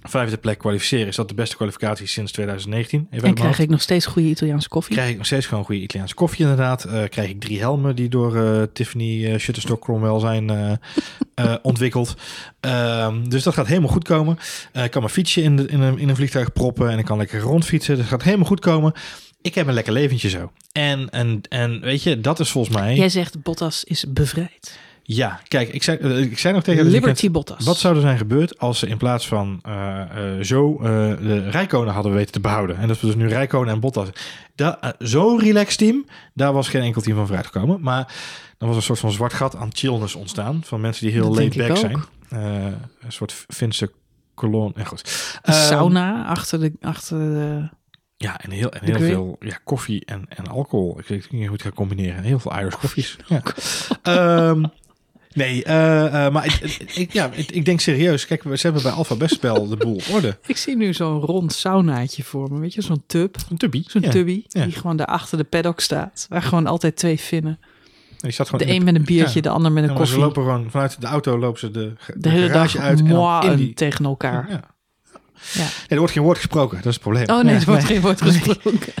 vijfde plek kwalificeer, is dat de beste kwalificatie sinds 2019. Even En krijg ik nog steeds goede Italiaanse koffie? Krijg ik nog steeds gewoon goede Italiaanse koffie inderdaad. Eh, krijg ik drie helmen die door eh, Tiffany eh, Shutterstock Cromwell zijn ontwikkeld. Ehm, dus dat gaat helemaal goed komen. Ik kan mijn fietsje in, de, in, een, in een vliegtuig proppen en ik kan lekker rondfietsen. Dus dat gaat helemaal goed komen. Ik heb een lekker leventje zo. En, en, en weet je, dat is volgens mij... Jij zegt Bottas is bevrijd. Ja, kijk, ik zei, eh, ik zei nog tegen het weekend, Liberty Bottas. wat zou er zijn gebeurd als ze in plaats van eh, eh, zo de Rijkonen hadden weten te behouden? En dat we dus nu Rijkonen en Bottas. Da- eh, Zo'n relaxed team, daar was geen enkel team van vooruit gekomen. Maar dan was een soort van zwart gat aan chillness ontstaan. Van mensen die heel Dat laid denk ik back ook. zijn. Een soort Finse kolon. En goed. Een Ehm, sauna achter de... Achter de Ja, en heel, en De heel veel ja, koffie en, en alcohol. Ik weet niet hoe het gaat combineren. Heel veel Irish koffies. Ja. Ehm, nee, eh, eh, maar ik, ja, ik, ik denk serieus. Kijk, we hebben bij Alpha best wel de boel op orde. ik zie nu zo'n rond saunaatje voor me. Weet je, zo'n tub. Een tubby. Zo'n ja. tubby ja. die gewoon daar achter de paddock staat. Waar gewoon altijd twee vinnen. Die staat gewoon De een met een biertje, de ander met een maar ze koffie. lopen gewoon vanuit de auto lopen ze de, de, de hele dag uit en die. tegen elkaar. Ja. Nee, er wordt geen woord gesproken. Dat is het probleem. Oh nee, er wordt geen woord gesproken.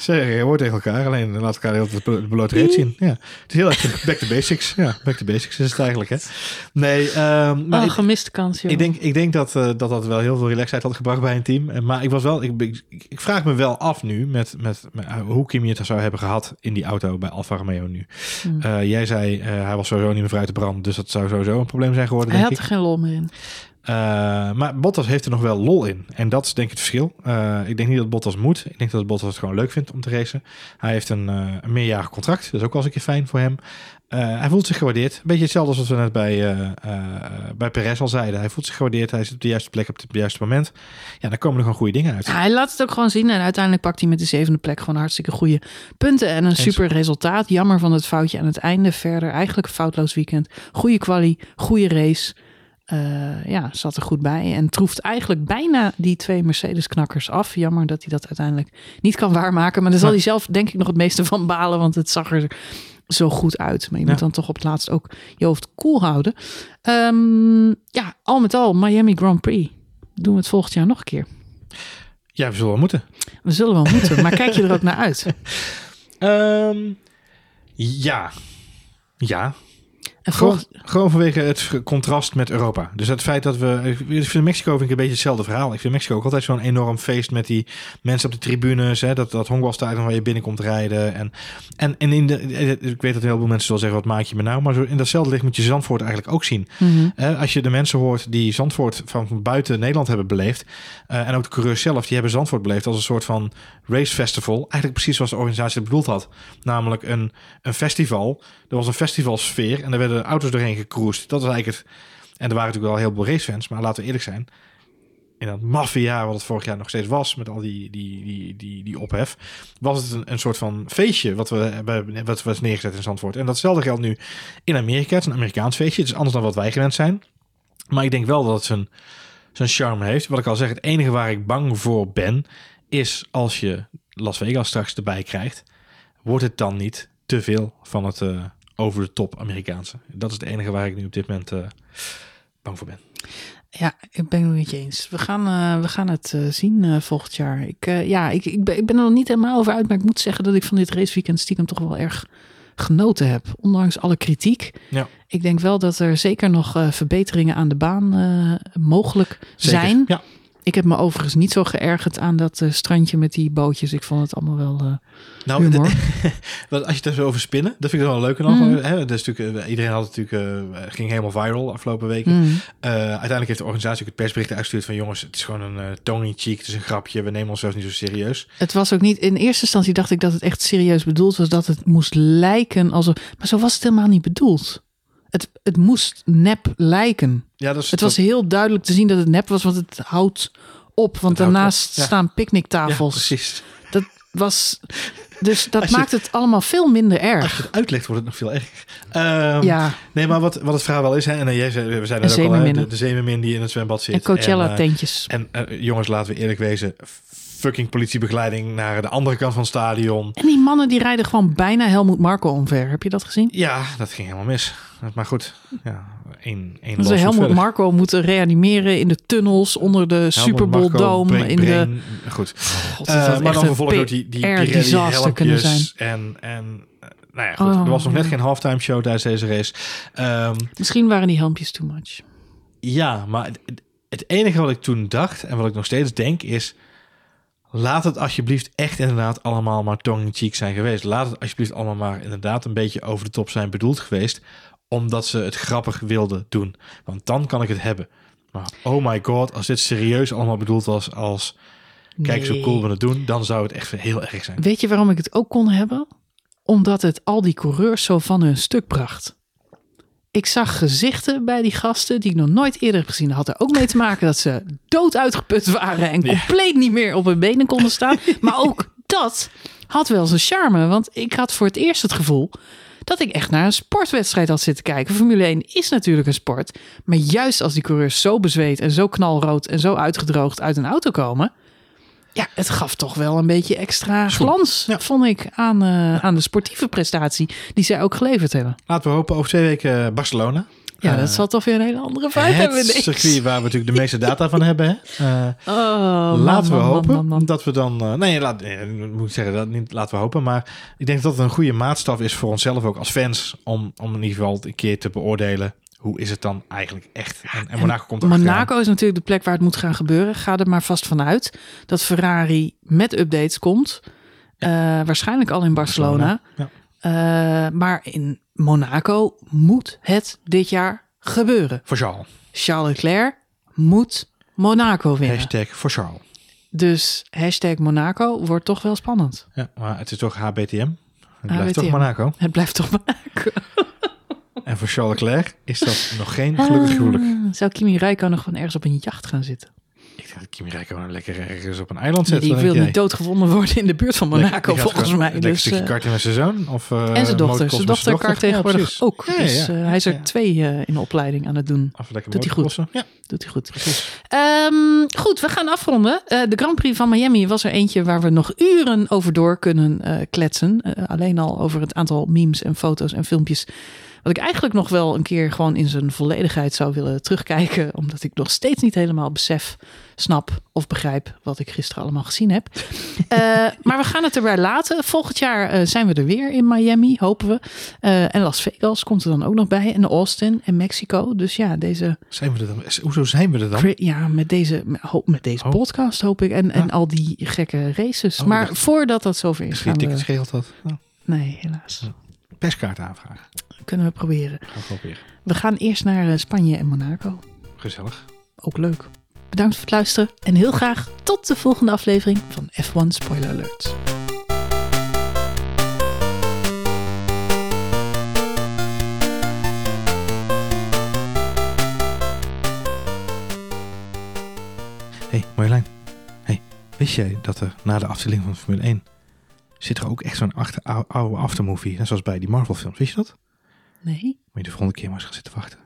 Zeg, je hoort tegen elkaar, alleen laat elkaar heel de blote reet zien. Ja. Het is heel erg back to basics. Ja, back to basics is het eigenlijk, hè. Nee, ehm, maar Oh, ik, gemiste kans, joh. ik, denk, ik denk dat, eh, dat dat wel heel veel relaxheid had gebracht bij een team. En- Maar ik was wel, ik, ik, ik vraag me wel af nu met, met, met uh, hoe Kimi het zou hebben gehad in die auto bij Alfa Romeo nu. Hmm. Eh, jij zei, eh, hij was sowieso niet meer vrij te branden, dus dat zou sowieso een probleem zijn geworden, Hij denk had ik. er geen lol meer in. Eh, maar Bottas heeft er nog wel lol in. En dat is denk ik het verschil. Eh, ik denk niet dat Bottas moet. Ik denk dat Bottas het gewoon leuk vindt om te racen. Hij heeft een, eh, een meerjarig contract. Dat is ook wel eens een keer fijn voor hem. Hij voelt zich gewaardeerd. Een beetje hetzelfde als wat we net bij, bij Perez al zeiden. Hij voelt zich gewaardeerd. Hij zit op de juiste plek op het juiste moment. Ja, dan komen er gewoon goede dingen uit. Ja, hij laat het ook gewoon zien. En uiteindelijk pakt hij met de zevende plek gewoon hartstikke goede punten. En een super resultaat. Jammer van het foutje aan het einde. Verder eigenlijk een foutloos weekend. Goede quali, goede race. Eh, ja, zat er goed bij. En troeft eigenlijk bijna die twee Mercedes-knakkers af. Jammer dat hij dat uiteindelijk niet kan waarmaken. Maar daar zal hij zelf denk ik nog het meeste van balen. Want het zag er zo goed uit. Maar je Ja. moet dan toch op het laatst ook je hoofd koel houden. Ehm, ja, al met al, Miami Grand Prix. Doen we het volgend jaar nog een keer. Ja, we zullen wel moeten. We zullen wel moeten, maar kijk je er ook naar uit? Ehm, ja. Ja. Gewoon, gewoon vanwege het contrast met Europa. Dus het feit dat we... Ik vind Mexico vind ik een beetje hetzelfde verhaal. Ik vind Mexico ook altijd zo'n enorm feest met die mensen op de tribunes. Hè, dat, dat honkbalstadion waar je binnenkomt rijden. En, en, en in de, ik weet dat heel veel mensen zullen zeggen, wat maak je me nou? Maar zo in datzelfde licht moet je Zandvoort eigenlijk ook zien. Mhm. Als je de mensen hoort die Zandvoort van buiten Nederland hebben beleefd. eh, en ook de coureurs zelf, die hebben Zandvoort beleefd als een soort van race festival. Eigenlijk precies zoals de organisatie het bedoeld had. Namelijk een, een festival. Er was een festivalsfeer en er werden auto's doorheen gecruised. Dat was eigenlijk het. En er waren natuurlijk wel heel veel racefans, maar laten we eerlijk zijn. In dat maffe jaar, wat het vorig jaar nog steeds was, met al die, die, die, die, die ophef, was het een, een soort van feestje wat we hebben wat was neergezet in Zandvoort. En datzelfde geldt nu in Amerika. Het is een Amerikaans feestje. Het is anders dan wat wij gewend zijn. Maar ik denk wel dat het zijn, zijn charme heeft. Wat ik al zeg, het enige waar ik bang voor ben, is als je Las Vegas straks erbij krijgt, wordt het dan niet te veel van het eh, over de top Amerikaanse. Dat is het enige waar ik nu op dit moment eh, bang voor ben. Ja, ik ben het met je eens. We gaan, eh, we gaan het eh, zien volgend jaar. Ik, ja, ik, ik, ben, ik ben er nog niet helemaal over uit, maar ik moet zeggen dat ik van dit raceweekend stiekem toch wel erg genoten heb. Ondanks alle kritiek. Ja. Ik denk wel dat er zeker nog verbeteringen aan de baan mogelijk Zeker. zijn. Ja, Ik heb me overigens niet zo geërgerd aan dat eh, strandje met die bootjes. Ik vond het allemaal wel eh nou, de- als je het zo over spinnen, dat vind ik wel leuk en. Mm. Hè, dat is natuurlijk, eh, iedereen had het natuurlijk, eh, ging helemaal viral afgelopen weken. Mm. Uiteindelijk heeft de organisatie ook het persbericht uitgestuurd van jongens, het is gewoon een uh, tongue in cheek, het is een grapje, we nemen onszelf niet zo serieus. Het was ook niet. In eerste instantie dacht ik dat het echt serieus bedoeld was. Dat het moest lijken alsof. Maar zo was het helemaal niet bedoeld. Het, het moest nep lijken. Ja, dat is Het was heel duidelijk te zien dat het nep was, want het houdt op. Want Het daarnaast op, ja. staan ja, picknicktafels. precies. dat was. Dus dat Als je- maakt het allemaal veel minder Als erg. je het uitlegt, wordt het nog veel erger. Ehm, Ja, Nee, maar wat, wat het verhaal wel is, hè, en eh, jij zei, we zijn net ook al, hè, de, de zeemermin die in het zwembad zit. en Coachella En, eh, tentjes. En eh, jongens, laten we eerlijk wezen, fucking politiebegeleiding naar de andere kant van het stadion. En die mannen die rijden gewoon bijna Helmoet Marco omver. Heb je dat gezien? Ja, dat ging helemaal mis. Maar goed, ja, één, één lawsuit Helmoet. Marco moeten reanimeren in de tunnels onder de Helmut Super Bowl dome. break In de. Goed. God, Eh, maar dan vervolgens ook die, die Pirelli kunnen zijn. En, en eh, nou ja, goed, Oh, er was nog net geen halftime show tijdens deze race. Ehm, Misschien waren die helmpjes too much. Ja, maar het, het enige wat ik toen dacht en wat ik nog steeds denk is... Laat het alsjeblieft echt inderdaad allemaal maar tongue in cheek zijn geweest. Laat het alsjeblieft allemaal maar inderdaad een beetje over de top zijn bedoeld geweest. Omdat ze het grappig wilden doen. Want dan kan ik het hebben. Maar oh my god, als dit serieus allemaal bedoeld was als... Kijk, zo cool we het doen, dan zou het echt heel erg zijn. Weet je waarom ik het ook kon hebben? Omdat het al die coureurs zo van hun stuk bracht. Ik zag gezichten bij die gasten die ik nog nooit eerder heb gezien. Dat had er ook mee te maken dat ze dood uitgeput waren en Ja. compleet niet meer op hun benen konden staan. Maar ook dat had wel zijn charme. Want ik had voor het eerst het gevoel dat ik echt naar een sportwedstrijd had zitten kijken. Formule 1 is natuurlijk een sport. Maar juist als die coureurs zo bezweet en zo knalrood en zo uitgedroogd uit een auto komen. Ja, het gaf toch wel een beetje extra glans, Ja. vond ik, aan, eh, aan de sportieve prestatie die zij ook geleverd hebben. Laten we hopen over twee weken eh, Barcelona. Ja, Eh, dat zal toch weer een hele andere vibe hebben. Het circuit waar we natuurlijk de meeste data van hebben. Hè? Eh, Oh, laten we man, hopen man, man. dat we dan. eh, nee, laat, nee, moet ik zeggen dat niet. Laten we hopen, maar ik denk dat het een goede maatstaf is voor onszelf ook als fans om, om in ieder geval een keer te beoordelen hoe is het dan eigenlijk echt. En, en Monaco komt er Monaco is natuurlijk de plek waar het moet gaan gebeuren. Ga er maar vast vanuit dat Ferrari met updates komt. Eh, waarschijnlijk al in Barcelona. Ja. Eh, maar in Monaco moet het dit jaar gebeuren. voor Charles. Charles Leclerc moet Monaco winnen. Hashtag voor Charles. Dus hashtag Monaco wordt toch wel spannend. Ja, maar het is toch HBTM. Het blijft toch Monaco. Het blijft toch Monaco. En voor Charles Leclerc is dat nog geen gelukkig huwelijk. Ah, Zou Kimi Räikkönen nog van ergens op een jacht gaan zitten? Ik denk dat Kimi Räikkönen lekker ergens op een eiland zit. Die wil niet doodgevonden worden in de buurt van Monaco, volgens gewoon mij. Lekker Dus, stukje eh, karten met zijn zoon? Of, eh, en zijn dochter. Zijn dochter kart tegenwoordig ook. Ja, dus ja. eh, hij is er twee in de opleiding aan het doen. Even lekker Doet hij goed. Ja, Doet hij goed. precies. Ehm, goed, we gaan afronden. De Grand Prix van Miami was er eentje waar we nog uren over door kunnen kletsen. Alleen al over het aantal memes en foto's en filmpjes. Wat ik eigenlijk nog wel een keer gewoon in zijn volledigheid zou willen terugkijken. Omdat ik nog steeds niet helemaal besef, snap of begrijp wat ik gisteren allemaal gezien heb. Eh, maar we gaan het erbij laten. Volgend jaar eh, zijn we er weer in Miami, hopen we. Eh, en Las Vegas komt er dan ook nog bij. En Austin en Mexico. Dus ja, deze Zijn we er dan? Hoezo zijn we er dan? Ja, met deze, met, hoop- met deze Oh. podcast hoop ik. En, en al die gekke races. Oh, maar dacht- voordat dat zover is, Misschien gaan tickets we... dat. Nou, Nee, helaas. perskaart aanvragen. Kunnen we proberen. Gaan we proberen. We gaan eerst naar eh, Spanje en Monaco. Gezellig. Ook leuk. Bedankt voor het luisteren. En heel graag tot de volgende aflevering van F1 Spoiler Alerts. hey, Marjolein. Hey, wist jij dat er na de afdeling van Formule 1 zit er ook echt zo'n oude aftermovie, net zoals bij die Marvel films. Wist je dat? Nee? Moet je de volgende keer maar eens gaan zitten wachten.